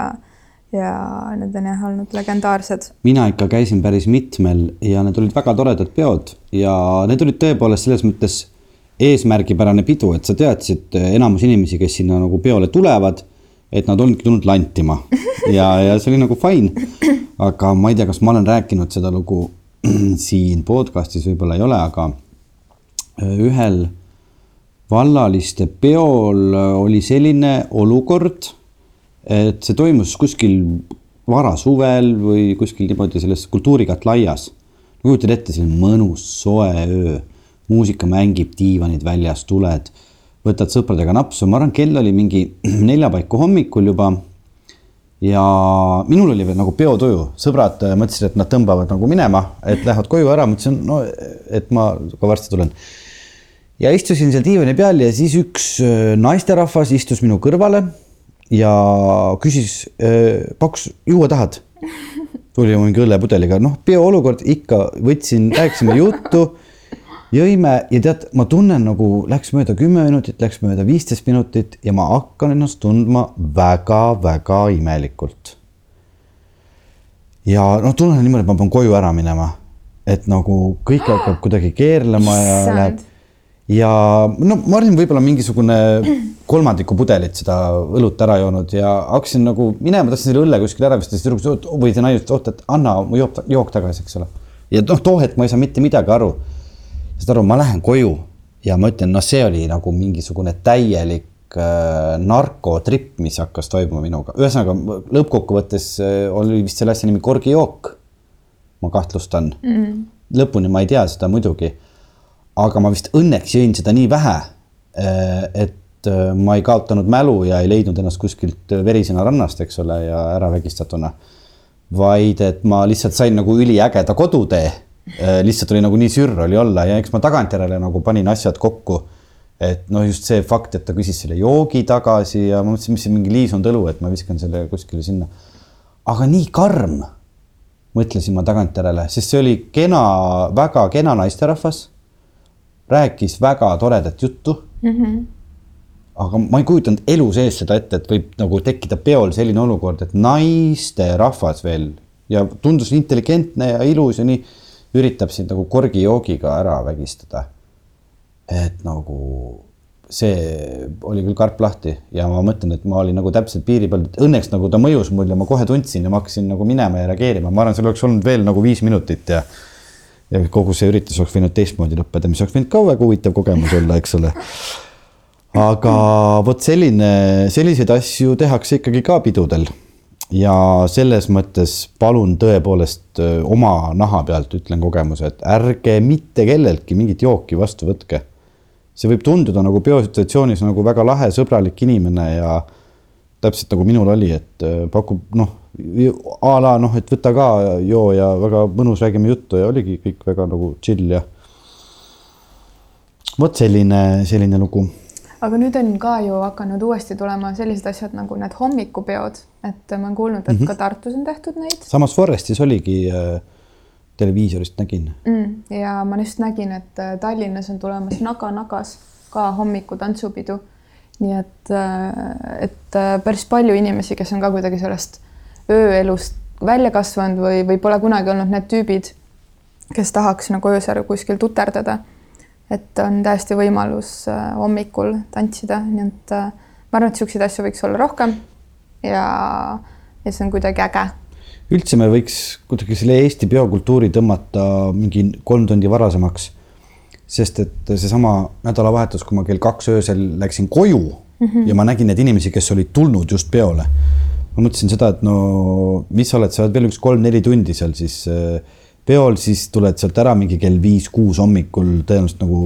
ja need on jah olnud legendaarsed. mina ikka käisin päris mitmel ja need olid väga toredad peod ja need olid tõepoolest selles mõttes eesmärgipärane pidu, et sa teadsid enamus inimesi, kes sinna nagu peole tulevad et nad ongi tulnud lantima ja, ja see oli nagu fine. aga ma ei tea, kas ma olen rääkinud seda lugu siin podcast'is, võib-olla ei ole, aga ühel vallaliste peol oli selline olukord, et see toimus kuskil varasuvel või kuskil niimoodi selles kultuurikatla aias. kujutad ette, selline mõnus soe öö, muusika mängib, diivanid väljas, tuled võtad sõpradega napsu, ma arvan, kell oli mingi nelja paiku hommikul juba. ja minul oli veel nagu peotuju, sõbrad äh, mõtlesid, et nad tõmbavad nagu minema, et lähevad koju ära, mõtlesin, no et ma ka varsti tulen. Ja istusin seal diivani peal ja siis üks äh, naisterahvas istus minu kõrvale ja küsis, äh, pakkus, juua tahad? tuli mingi õllepudeliga, noh, peoolukord ikka võtsin, rääkisime juttu, jõime ja tead, ma tunnen nagu läks mööda kümme minutit, läks mööda viisteist minutit ja ma hakkan ennast tundma väga-väga imelikult. ja noh, tunnen niimoodi, et ma pean koju ära minema, et nagu kõik hakkab kuidagi keerlema ja läheb ja no ma olin võib-olla mingisugune kolmandiku pudelit seda õlut ära joonud ja hakkasin nagu minema, tahtsin selle õlle kuskile ära visata, siis tüdruk või see naine ütles, oot, et anna mu jook, jook tagasi, eks ole. ja noh, too hetk ma ei saa mitte midagi aru. saad aru, ma lähen koju ja ma ütlen, noh, see oli nagu mingisugune täielik äh, narkotripp, mis hakkas toimuma minuga. ühesõnaga lõppkokkuvõttes äh, oli vist selle asja nimi korgijook. ma kahtlustan mm. lõpuni ma ei tea seda muidugi aga ma vist õnneks jõin seda nii vähe, äh, et äh, ma ei kaotanud mälu ja ei leidnud ennast kuskilt verisena rannast, eks ole, ja ära vägistatuna. vaid et ma lihtsalt sain nagu üliägeda kodutee. Äh, lihtsalt oli nagu nii sürr oli olla ja eks ma tagantjärele nagu panin asjad kokku. et noh, just see fakt, et ta küsis selle joogi tagasi ja ma mõtlesin, mis see mingi liisunud õlu, et ma viskan selle kuskile sinna. aga nii karm, mõtlesin ma tagantjärele, sest see oli kena, väga kena naisterahvas rääkis väga toredat juttu mm. -hmm. aga ma ei kujutanud elu sees seda ette, et võib nagu tekkida peol selline olukord, et naisterahvas veel ja tundus intelligentne ja ilus ja nii üritab sind nagu korgijoogiga ära vägistada. et nagu see oli küll karp lahti ja ma mõtlen, et ma olin nagu täpselt piiri peal, õnneks nagu ta mõjus mul ja ma kohe tundsin ja ma hakkasin nagu minema ja reageerima, ma arvan, seal oleks olnud veel nagu viis minutit ja ja kogu see üritus oleks võinud teistmoodi lõppeda, mis oleks võinud ka väga huvitav kogemus olla, eks ole. aga vot selline, selliseid asju tehakse ikkagi ka pidudel. ja selles mõttes palun tõepoolest oma naha pealt ütlen kogemuse, et ärge mitte kelleltki mingit jooki vastu võtke. see võib tunduda nagu peosituatsioonis nagu väga lahe, sõbralik inimene ja täpselt nagu minul oli, et pakub noh a la noh, et võta ka joo ja väga mõnus, räägime juttu ja oligi kõik väga nagu chill ja. vot selline, selline lugu. aga nüüd on ka ju hakanud uuesti tulema sellised asjad nagu need hommikupeod, et ma olen kuulnud, et mm -hmm. ka Tartus on tehtud neid. samas Forestis oligi äh, televiisorist nägin mm,. ja ma just nägin, et äh, Tallinnas on tulemas Naga-Nagas ka hommikutantsupidu. Nii et, äh, et äh, päris palju inimesi, kes on ka kuidagi sellest ööelust välja kasvanud või, või pole kunagi olnud need tüübid, kes tahaks nagu öösel kuskil tuterdada. et on täiesti võimalus äh, hommikul tantsida, nii et ma arvan, et niisuguseid asju võiks olla rohkem ja, ja see on kuidagi äge. üldse me võiks kuidagi selle Eesti peokultuuri tõmmata mingi kolm tundi varasemaks. Sest et seesama nädalavahetus, kui ma kell kaks öösel läksin koju mm -hmm. ja ma nägin neid inimesi, kes olid tulnud just peole ma mõtlesin seda, et no mis sa oled, sa oled veel üks kolm-neli tundi seal siis äh, peol, siis tuled sealt ära mingi kell viis-kuus hommikul tõenäoliselt nagu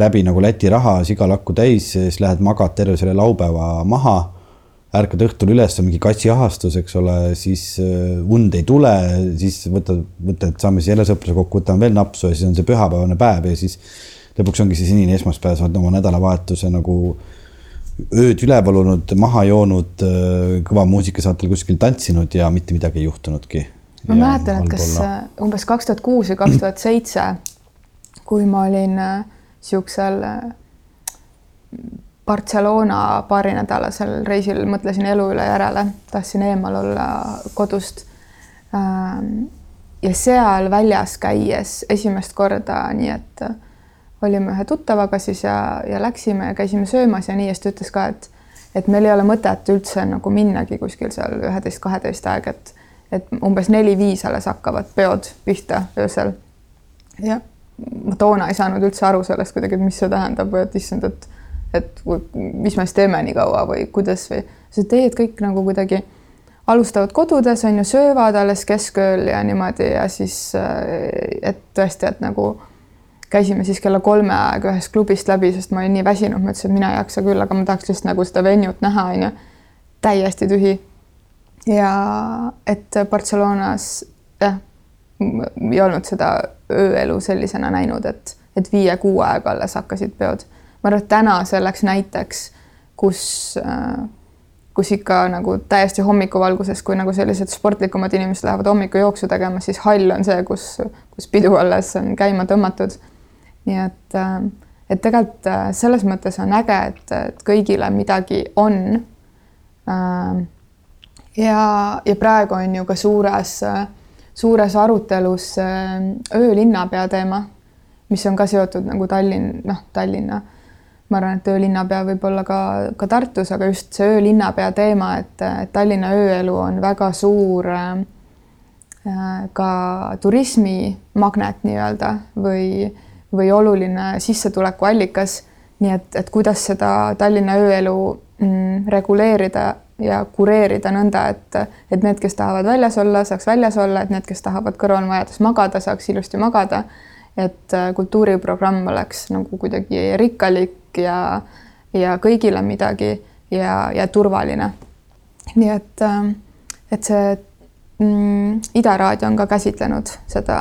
läbi nagu Läti raha sigalakku täis, siis lähed magad terve selle laupäeva maha. Ärkad õhtul üles, on mingi kassiahastus, eks ole, siis äh, und ei tule, siis võtad, mõtled, saame siis jälle sõpruse kokku, võtame veel napsu ja siis on see pühapäevane päev ja siis lõpuks ongi see sinine esmaspäev, sa oled oma nädalavahetuse nagu ööd üleval olnud, maha joonud, äh, kõva muusikasaatel kuskil tantsinud ja mitte midagi ei juhtunudki. ma mäletan, et kas äh, umbes kaks tuhat kuus või kaks tuhat seitse, kui ma olin äh, siuksel Barcelona paarinädalasel reisil, mõtlesin elu üle järele, tahtsin eemal olla kodust. Ähm, ja seal väljas käies esimest korda, nii et olime ühe tuttavaga siis ja, ja läksime ja käisime söömas ja nii ja siis ta ütles ka, et et meil ei ole mõtet üldse nagu minnagi kuskil seal üheteist-kaheteist aeg, et et umbes neli-viis alles hakkavad peod pihta öösel. ja ma toona ei saanud üldse aru sellest kuidagi, et mis see tähendab või et issand, et et mis me siis teeme nii kaua või kuidas või, ei, et kõik nagu kuidagi alustavad kodudes on ju, söövad alles keskööl ja niimoodi ja siis et tõesti, et nagu käisime siis kella kolme aega ühest klubist läbi, sest ma olin nii väsinud, ma ütlesin, et mina ei jaksa küll, aga ma tahaks lihtsalt nagu seda venue't näha, onju. täiesti tühi. ja et Barcelonas jah, ei olnud seda ööelu sellisena näinud, et, et viie-kuue aega alles hakkasid peod. Ma arvan, et täna selleks näiteks, kus äh, kus ikka nagu täiesti hommikuvalguses, kui nagu sellised sportlikumad inimesed lähevad hommikujooksu tegema, siis hall on see, kus, kus pidu alles on käima tõmmatud. nii et, äh, et tegelikult äh, selles mõttes on äge, et, et kõigile midagi on. Äh, ja, ja praegu on ju ka suures, suures arutelus öölinnapea teema, mis on ka seotud nagu Tallinn, noh, Tallinna ma arvan, et öölinnapea võib olla ka, ka Tartus, aga just see öölinnapea teema, et, Tallinna ööelu on väga suur äh, ka turismimagnet nii-öelda või, või oluline sissetulekuallikas. nii et, et kuidas seda Tallinna ööelu mm, reguleerida ja kureerida nõnda, et, et need, kes tahavad väljas olla, saaks väljas olla, et need, kes tahavad kõrvalmajades magada, saaks ilusti magada. et äh, kultuuriprogramm oleks nagu kuidagi rikkalik ja, ja kõigile midagi ja, ja turvaline. nii et, ähm, et see mm, Ida Raadio on ka käsitlenud seda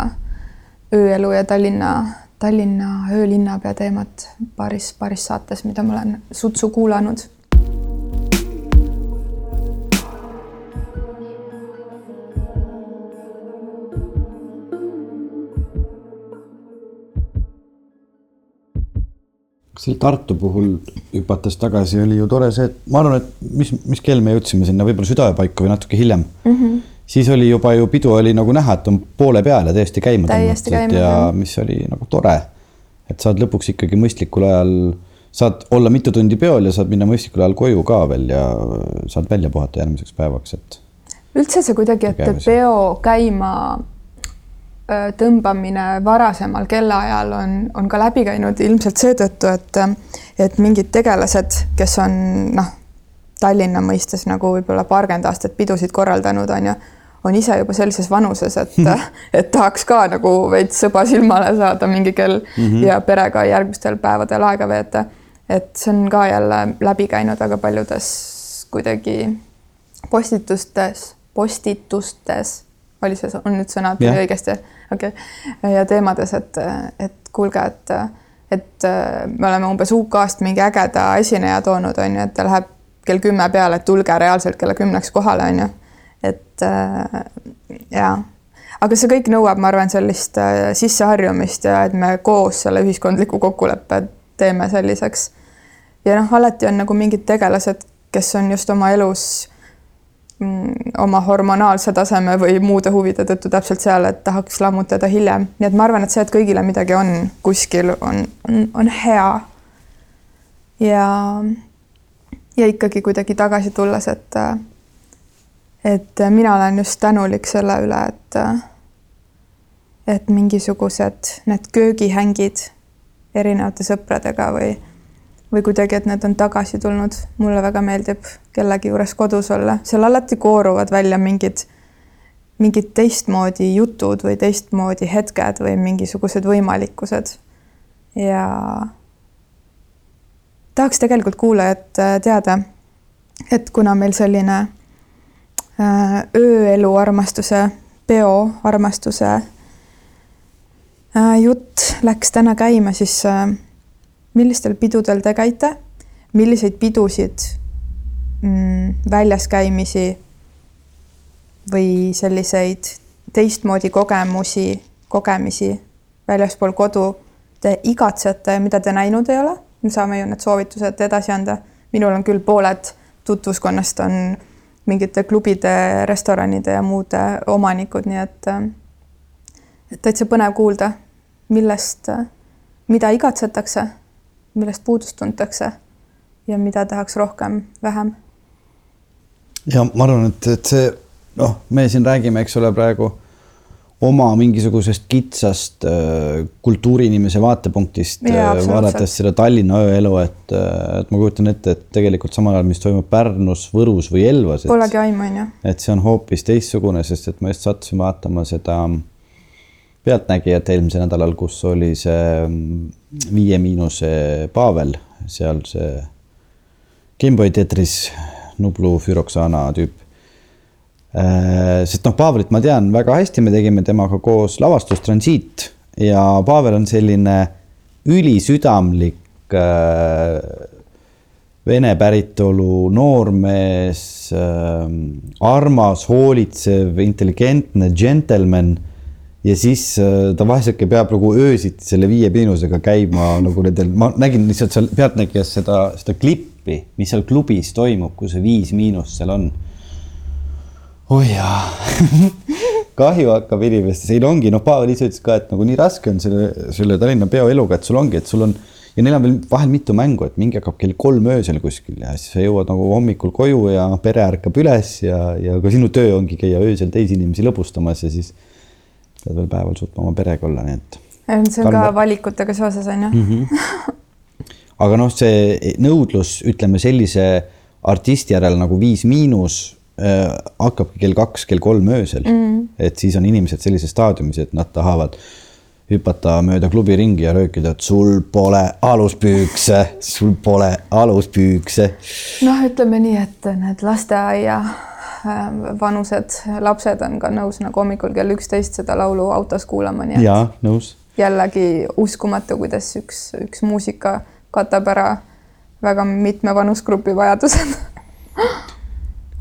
ööelu ja Tallinna, Tallinna öölinnapea teemat paaris, paaris saates, mida ma olen sutsu kuulanud selle Tartu puhul hüpates tagasi oli ju tore see, et ma arvan, et mis, mis kell me jõudsime sinna võib-olla südaööpaiku või natuke hiljem mm. -hmm. siis oli juba ju pidu oli nagu näha, et on poole peal ja täiesti käima tõmmatud ja mis oli nagu tore. et saad lõpuks ikkagi mõistlikul ajal, saad olla mitu tundi peol ja saad minna mõistlikul ajal koju ka veel ja saad välja puhata järgmiseks päevaks, et. üldse see kuidagi, et peo käima tõmbamine varasemal kellaajal on, on ka läbi käinud ilmselt seetõttu, et, et mingid tegelased, kes on noh, Tallinna mõistes nagu võib-olla paarkümmend aastat pidusid korraldanud, on ju, on ise juba sellises vanuses, et et tahaks ka nagu veits sõba silmale saada mingi kell mm -hmm. ja perega järgmistel päevadel aega veeta. et see on ka jälle läbi käinud väga paljudes kuidagi postitustes, postitustes oli see, on nüüd sõnad yeah. õigesti? okei okay., ja teemades, et, et kuulge, et, et me oleme umbes UK-st mingi ägeda esineja toonud, on ju, et ta läheb kell kümme peale, et tulge reaalselt kella kümneks kohale, on ju. et äh, jaa, aga see kõik nõuab, ma arvan, sellist äh, sisseharjumist ja et me koos selle ühiskondliku kokkuleppe teeme selliseks. ja noh, alati on nagu mingid tegelased, kes on just oma elus Mm, oma hormonaalse taseme või muude huvide tõttu täpselt seal, et tahaks lammutada hiljem, nii et ma arvan, et see, et kõigile midagi on kuskil, on, on, on hea. ja, ja ikkagi kuidagi tagasi tulles, et, et mina olen just tänulik selle üle, et, et mingisugused need köögihängid erinevate sõpradega või või kuidagi, et need on tagasi tulnud, mulle väga meeldib kellegi juures kodus olla, seal alati kooruvad välja mingid, mingid teistmoodi jutud või teistmoodi hetked või mingisugused võimalikkused. ja tahaks tegelikult kuulajat äh, teada, et kuna meil selline äh, ööelu armastuse, peo armastuse äh, jutt läks täna käima, siis millistel pidudel te käite, milliseid pidusid mm, väljas käimisi või selliseid teistmoodi kogemusi, kogemisi väljaspool kodu te igatsete, mida te näinud ei ole, me saame ju need soovitused edasi anda. minul on küll pooled tutvuskonnast on mingite klubide, restoranide ja muude omanikud, nii et et täitsa põnev kuulda, millest, mida igatsetakse millest puudust tuntakse ja mida tahaks rohkem, vähem. ja ma arvan, et, et see noh, me siin räägime, eks ole, praegu oma mingisugusest kitsast äh, kultuuriinimese vaatepunktist äh, vaadates seda Tallinna ööelu, et, äh, et ma kujutan ette, et tegelikult samal ajal, mis toimub Pärnus, Võrus või Elvas. Polegi aimu, on ju. et see on hoopis teistsugune, sest et ma just sattusin vaatama seda Pealtnägijat eelmisel nädalal, kus oli see mm, Viie Miinuse Pavel, seal see Gameboy teatris Nublu Füroksana tüüp. Äh, sest noh, Pavelit ma tean väga hästi, me tegime temaga koos lavastust Transiit ja Pavel on selline ülisüdamlik äh, vene päritolu noormees äh,, armas, hoolitsev, intelligentne džentelmen ja siis äh, ta vahest peab nagu öösiti selle Viie Miinusega käima nagu nendel, ma nägin lihtsalt seal Pealtnägijas seda, seda klippi, mis seal klubis toimub, kui see Viis Miinust seal on. oi oh jaa kahju hakkab inimestest, ei no ongi, noh, Pavel ise ütles ka, et nagu nii raske on selle, selle Tallinna peoeluga, et sul ongi, et sul on ja neil on veel vahel mitu mängu, et mingi hakkab kell kolm öösel kuskil ja siis sa jõuad nagu hommikul koju ja pere ärkab üles ja, ja ka sinu töö ongi käia öösel teisi inimesi lõbustamas ja siis pead veel päeval suutma oma perega olla, nii et. see on Karl... ka valikutega seoses, on ju mm. -hmm. aga noh, see nõudlus, ütleme sellise artisti järel nagu Viis Miinus äh, hakkabki kell kaks, kell kolm öösel mm. -hmm. et siis on inimesed sellises staadiumis, et nad tahavad hüpata mööda klubi ringi ja röökida, et sul pole aluspüükse, sul pole aluspüükse. noh, ütleme nii, et need lasteaia vanused lapsed on ka nõus nagu hommikul kell üksteist seda laulu autos kuulama, nii et. jaa, nõus. jällegi uskumatu, kuidas üks, üks muusika katab ära väga mitme vanusgrupi vajadused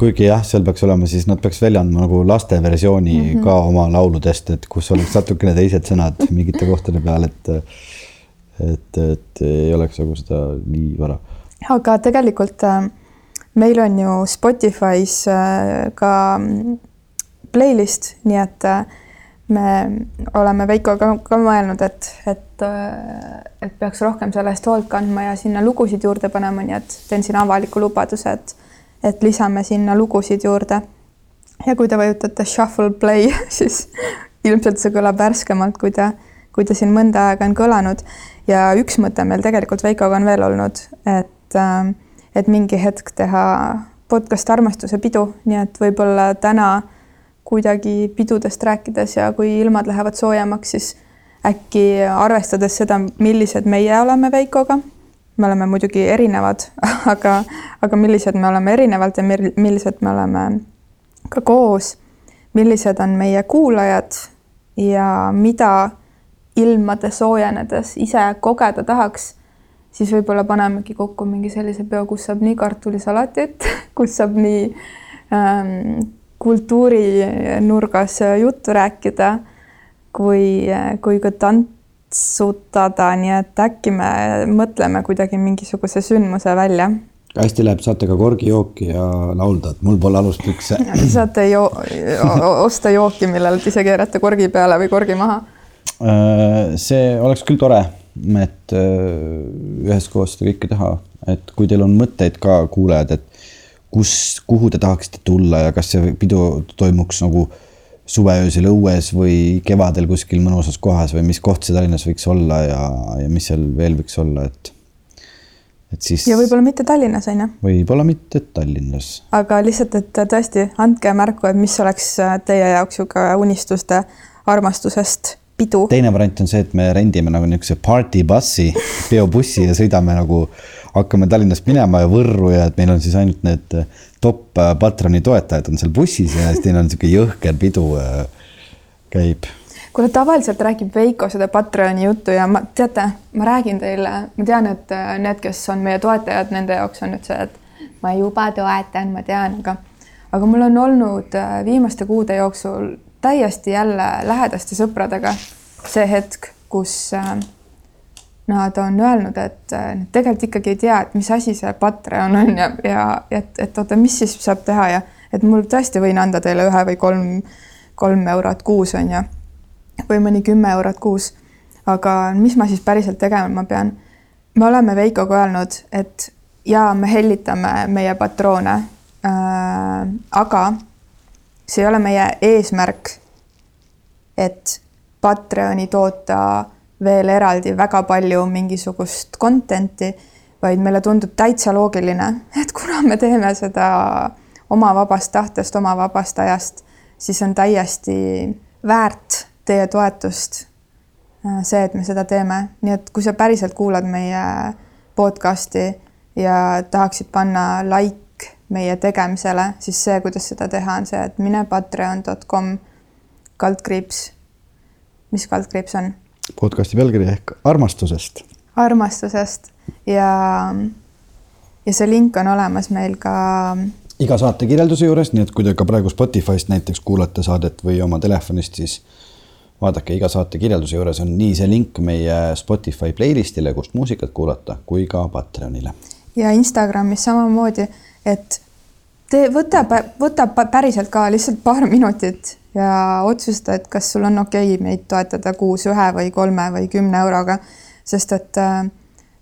kuigi jah, seal peaks olema, siis nad peaks välja andma nagu laste versiooni mm -hmm. ka oma lauludest, et kus oleks natukene teised sõnad mingite kohtade peal, et et, et ei oleks nagu seda nii vara. aga tegelikult äh, meil on ju Spotify's äh, ka mm, playlist, nii et äh, me oleme Veikoga ka mõelnud, et, et, äh, et peaks rohkem selle eest hoolt kandma ja sinna lugusid juurde panema, nii et teen siin avaliku lubaduse, et, et lisame sinna lugusid juurde. ja kui te vajutate shuffle play, siis ilmselt see kõlab värskemalt, kui ta, kui ta siin mõnda aega on kõlanud. ja üks mõte meil tegelikult Veikoga on veel olnud, et äh, et mingi hetk teha podcast Armastuse pidu, nii et võib-olla täna kuidagi pidudest rääkides ja kui ilmad lähevad soojemaks, siis äkki arvestades seda, millised meie oleme Veikoga, me oleme muidugi erinevad, aga, aga millised me oleme erinevalt ja millised me oleme ka koos, millised on meie kuulajad ja mida ilmade soojenedes ise kogeda tahaks siis võib-olla panemegi kokku mingi sellise peo, kus saab nii kartulisalatit, kus saab nii ähm, kultuurinurgas juttu rääkida kui, kui ka tantsutada, nii et äkki me mõtleme kuidagi mingisuguse sündmuse välja. hästi läheb, saate ka korgijooki ja laulda, et mul pole aluspükse. saate jo osta jooki, millele te ise keerate korgi peale või korgi maha. Äh, see oleks küll tore et äh, üheskoos seda kõike teha, et kui teil on mõtteid ka kuulajad, et kus, kuhu te tahaksite tulla ja kas see pidu toimuks nagu suveöösel õues või kevadel kuskil mõnusas kohas või mis koht see Tallinnas võiks olla ja, ja mis seal veel võiks olla, et et siis. ja võib-olla mitte Tallinnas on ju. võib-olla mitte Tallinnas. aga lihtsalt, et tõesti andke märku, et mis oleks teie jaoks niisugune unistuste armastusest pidu. teine variant on see, et me rendime nagu niisuguse party bus'i, peobussi ja sõidame nagu, hakkame Tallinnast minema ja Võrru ja et meil on siis ainult need top äh, Patroni toetajad on seal bussis ja siis teil on niisugune jõhker pidu äh, käib kuule, tavaliselt räägib Veiko seda Patreoni juttu ja ma, teate, ma räägin teile, ma tean, et äh, need, kes on meie toetajad, nende jaoks on nüüd see, et ma juba toetan, ma tean, aga aga mul on olnud viimaste kuude jooksul täiesti jälle lähedaste sõpradega see hetk, kus äh, nad on öelnud, et äh, tegelikult ikkagi ei tea, et mis asi see Patreon on ja, ja et, et oota, mis siis saab teha ja et mul tõesti võin anda teile ühe või kolm, kolm eurot kuus on ju, või mõni kümme eurot kuus. aga mis ma siis päriselt tegema pean? me oleme Veikoga öelnud, et ja me hellitame meie patroone äh,. aga see ei ole meie eesmärk, et Patreoni toota veel eraldi väga palju mingisugust content'i, vaid meile tundub täitsa loogiline, et kuna me teeme seda oma vabast tahtest, oma vabast ajast, siis on täiesti väärt teie toetust äh, see, et me seda teeme, nii et kui sa päriselt kuulad meie podcast'i ja tahaksid panna like meie tegemisele, siis see, kuidas seda teha, on see, et mine patreon.com kaldkriips mis kaldkriips on? podcasti pealkiri ehk armastusest. armastusest ja, ja see link on olemas meil ka iga saate kirjelduse juures, nii et kui te ka praegu Spotify'st näiteks kuulate saadet või oma telefonist, siis vaadake iga saate kirjelduse juures on nii see link meie Spotify playlist'ile, kust muusikat kuulata, kui ka Patreonile. ja Instagramis samamoodi, et te võta, võta päriselt ka lihtsalt paar minutit ja otsusta, et kas sul on okei okay meid toetada kuus ühe või kolme või kümne euroga, sest et äh,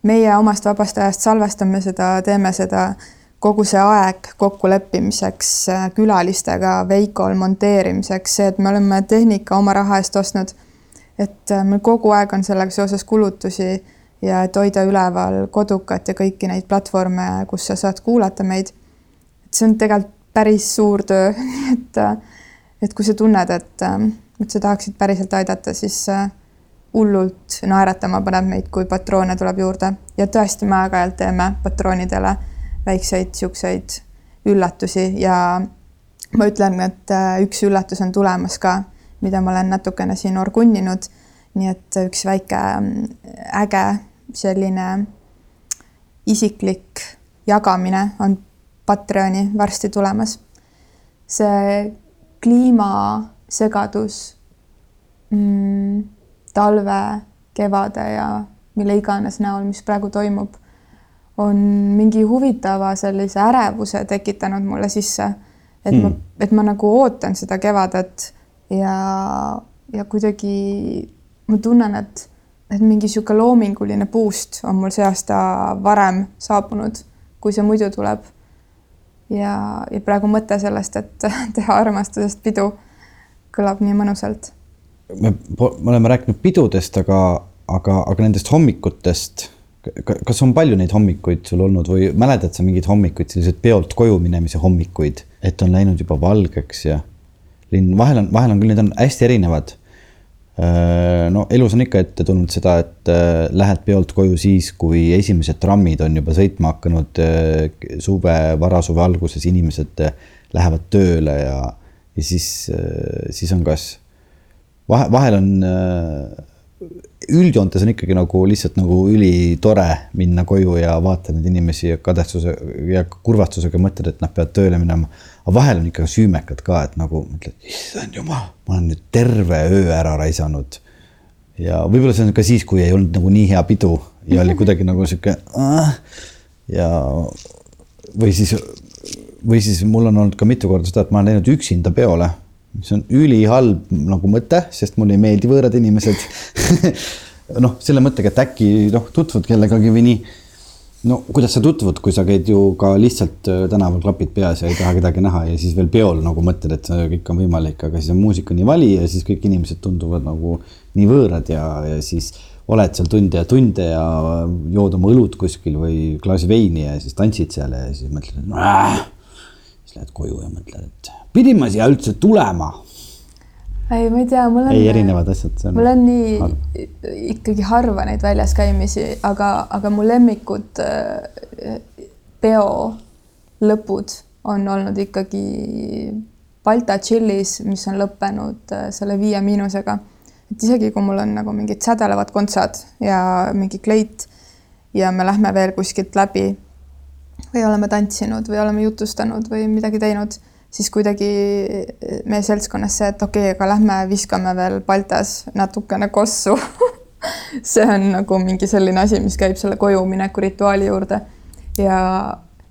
meie omast vabast ajast salvestame seda, teeme seda kogu see aeg kokkuleppimiseks äh, külalistega, Veikol monteerimiseks, see, et me oleme tehnika oma raha eest ostnud, et äh, meil kogu aeg on sellega seoses kulutusi ja et hoida üleval Kodukat ja kõiki neid platvorme, kus sa saad kuulata meid. et see on tegelikult päris suur töö, et, et kui sa tunned, et, et sa tahaksid päriselt aidata, siis hullult naeratama paneb meid, kui patroone tuleb juurde ja tõesti, me aeg-ajalt teeme patroonidele väikseid siukseid üllatusi ja ma ütlen, et üks üllatus on tulemas ka, mida ma olen natukene siin orgunninud. nii et üks väike äge selline isiklik jagamine on Patreoni varsti tulemas. see kliimasegadus mm, talve, kevade ja mille iganes näol, mis praegu toimub on mingi huvitava sellise ärevuse tekitanud mulle sisse. et hmm. ma, et ma nagu ootan seda kevadet ja, ja kuidagi ma tunnen, et, et mingi niisugune loominguline boost on mul see aasta varem saabunud, kui see muidu tuleb. ja, ja praegu mõte sellest, et teha armastusest pidu, kõlab nii mõnusalt. me, me oleme rääkinud pidudest, aga, aga, aga nendest hommikutest kas on palju neid hommikuid sul olnud või mäletad sa mingeid hommikuid, selliseid peolt koju minemise hommikuid, et on läinud juba valgeks ja linn, vahel on, vahel on küll, need on hästi erinevad. Äh, no elus on ikka ette tulnud seda, et äh, lähed peolt koju siis, kui esimesed trammid on juba sõitma hakanud. Äh, suve, varasuve alguses inimesed lähevad tööle ja, ja siis, siis on kas vahe, vahel on üldjoontes on ikkagi nagu lihtsalt nagu ülitore minna koju ja vaata neid inimesi kadestuse ja kurvastusega mõtled, et nad peavad tööle minema. aga vahel on ikka süümekad ka, et nagu mõtled, issand jumal, ma olen nüüd terve öö ära raisanud. ja võib-olla see on ka siis, kui ei olnud nagu nii hea pidu ja oli kuidagi nagu sihuke äh, ja või siis, või siis mul on olnud ka mitu korda seda, et ma olen läinud üksinda peole see on ülihalb nagu mõte, sest mulle ei meeldi võõrad inimesed noh, selle mõttega, et äkki noh, tutvud kellegagi või nii. no kuidas sa tutvud, kui sa käid ju ka lihtsalt äh, tänaval klapid peas ja ei taha kedagi näha ja siis veel peol nagu mõtled, et see kõik on võimalik, aga siis on muusika nii vali ja siis kõik inimesed tunduvad nagu nii võõrad ja, ja siis oled seal tunde ja tunde ja jood oma õlut kuskil või klaasi veini ja siis tantsid seal ja siis mõtled, et noh, lähed koju ja mõtled, et pidin ma siia üldse tulema? ei, ma ei tea, mul on. ei, erinevad asjad. mul on nii harv. ikkagi harva neid väljas käimisi, aga, aga mu lemmikud äh, peo lõpud on olnud ikkagi Balta Chillis, mis on lõppenud äh, selle Viie Miinusega. et isegi kui mul on nagu mingid sädelevad kontsad ja mingi kleit ja me lähme veel kuskilt läbi või oleme tantsinud või oleme jutustanud või midagi teinud siis kuidagi meie seltskonnas see, et okei okay,, aga lähme viskame veel Baltas natukene kossu see on nagu mingi selline asi, mis käib selle koju mineku rituaali juurde. ja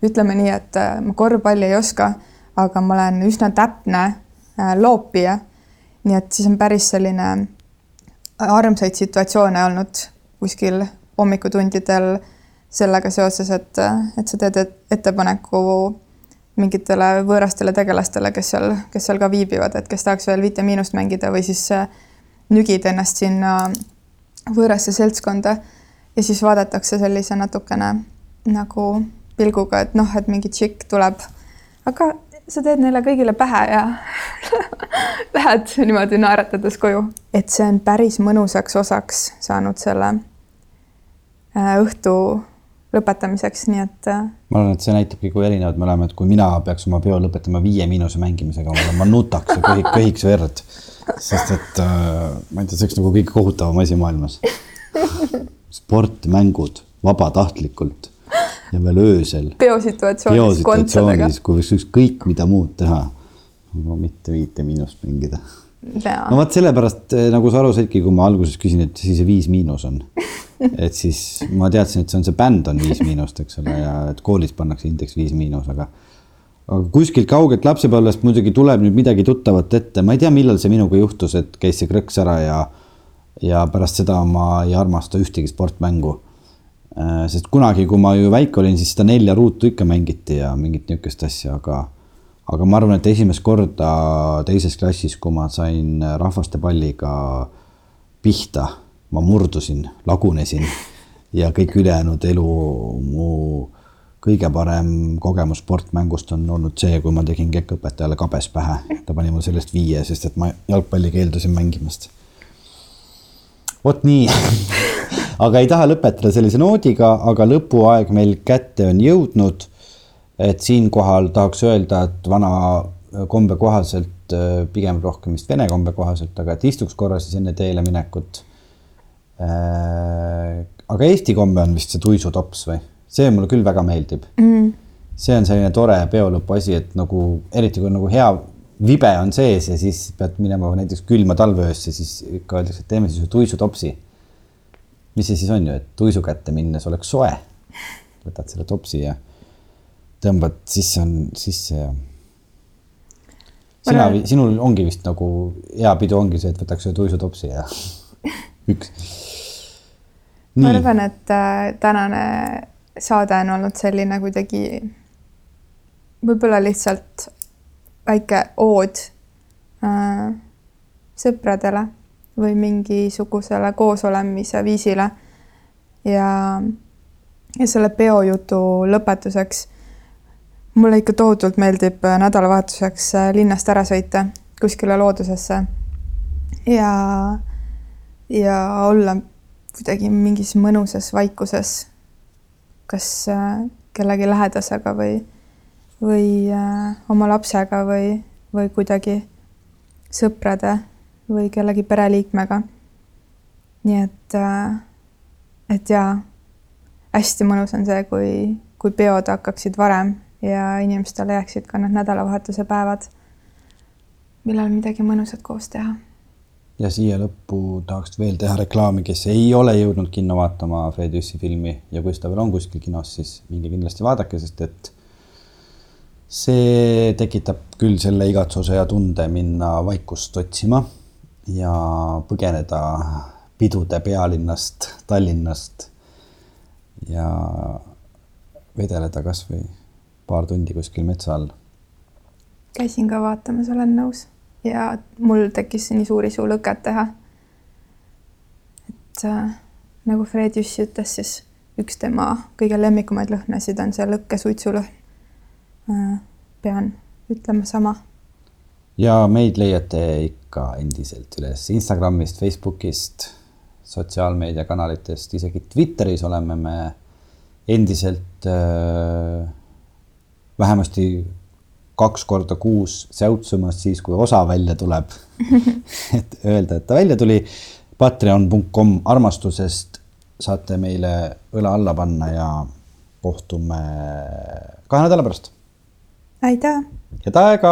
ütleme nii, et äh, ma korvpalli ei oska, aga ma olen üsna täpne äh, loopija. nii et siis on päris selline armsaid situatsioone olnud kuskil hommikutundidel sellega seoses, et, et sa teed ettepaneku mingitele võõrastele tegelastele, kes seal, kes seal ka viibivad, et kes tahaks veel viite miinust mängida või siis äh, nügid ennast sinna võõrasse seltskonda ja siis vaadatakse sellise natukene nagu pilguga, et noh, et mingi tšikk tuleb, aga sa teed neile kõigile pähe ja lähed niimoodi naeratades koju. et see on päris mõnusaks osaks saanud selle äh, õhtu lõpetamiseks, nii et. Äh, ma arvan, et see näitabki, kui erinevad me oleme, et kui mina peaks oma peo lõpetama Viie Miinuse mängimisega, ma nutaks ja köhiks, köhiks verd. sest et äh, ma ei tea, see oleks nagu kõige kohutavam asi maailmas. sport, mängud vabatahtlikult ja veel öösel. peosituatsioonis kontsadega. kui võiks ükskõik mida muud teha. mitte Viite Miinust mängida. No vot sellepärast eh, nagu sa aru saidki, kui ma alguses küsin, et siis see Viis Miinus on. et siis ma teadsin, et see on see bänd on Viis Miinust, eks ole, ja et koolis pannakse indeks Viis Miinus, aga aga kuskilt kaugelt lapsepõlvest muidugi tuleb nüüd midagi tuttavat ette, ma ei tea, millal see minuga juhtus, et käis see krõks ära ja ja pärast seda ma ei armasta ühtegi sportmängu. Äh, sest kunagi, kui ma ju väike olin, siis seda nelja ruutu ikka mängiti ja mingit niisugust asja, aga aga ma arvan, et esimest korda teises klassis, kui ma sain rahvastepalliga pihta, ma murdusin, lagunesin ja kõik ülejäänud elu mu kõige parem kogemus sportmängust on olnud see, kui ma tegin kekkõpetajale kabes pähe. ta pani mul sellest viie, sest et ma jalgpalli keeldusin mängimast vot nii aga ei taha lõpetada sellise noodiga, aga lõpuaeg meil kätte on jõudnud. Et siinkohal tahaks öelda, et vana kombe kohaselt, äh, pigem rohkem vist vene kombe kohaselt, aga et istuks korra siis enne teele minekut. Äh, aga Eesti komme on vist see tuisutops või? see mulle küll väga meeldib mm.. see on selline tore peolõpu asi, et nagu eriti kui nagu hea vibe on sees ja siis pead minema näiteks külma talveöösse, siis ikka öeldakse, et teeme siis tuisutopsi. mis see siis on ju, et tuisu kätte minnes oleks soe. võtad selle topsi ja tõmbad sisse, on sisse ja. sina, sinul ongi vist nagu hea pidu ongi see, et võtaks ühe tuisutopsi ja üks. ma arvan, et äh, tänane saade on olnud selline kuidagi võib-olla lihtsalt väike ood äh, sõpradele või mingisugusele koosolemise viisile. ja, ja selle peojutu lõpetuseks mulle ikka tohutult meeldib nädalavahetuseks äh, linnast ära sõita kuskile loodusesse ja, ja olla kuidagi mingis mõnusas vaikuses, kas äh, kellegi lähedasega või või äh, oma lapsega või, või kuidagi sõprade või kellegi pereliikmega. nii et äh,, et jaa, hästi mõnus on see, kui, kui peod hakkaksid varem ja inimestele jääksid ka need nädalavahetuse päevad, millal midagi mõnusat koos teha. ja siia lõppu tahaks veel teha reklaami, kes ei ole jõudnud kinno vaatama Fred Jüssi filmi ja kui seda veel on kuskil kinos, siis minge kindlasti vaadake, sest et see tekitab küll selle igatsuse ja tunde minna vaikust otsima ja põgeneda pidude pealinnast, Tallinnast ja vedeleda kasvõi paar tundi kuskil metsa all. käisin ka vaatamas, olen nõus ja mul tekkis nii suuri suu lõket teha. et äh, nagu Fred Jüssi ütles, siis üks tema kõige lemmikumaid lõhnasid on see lõkkesuitsulõhn Äh, pean ütlema sama. ja meid leiate ikka endiselt üles Instagramist, Facebookist, sotsiaalmeediakanalitest, isegi Twitteris oleme me endiselt äh, vähemasti kaks korda kuus säutsumas siis, kui osa välja tuleb et öelda, et ta välja tuli. Patreon.com armastusest saate meile õla alla panna ja kohtume kahe nädala pärast aitäh! head aega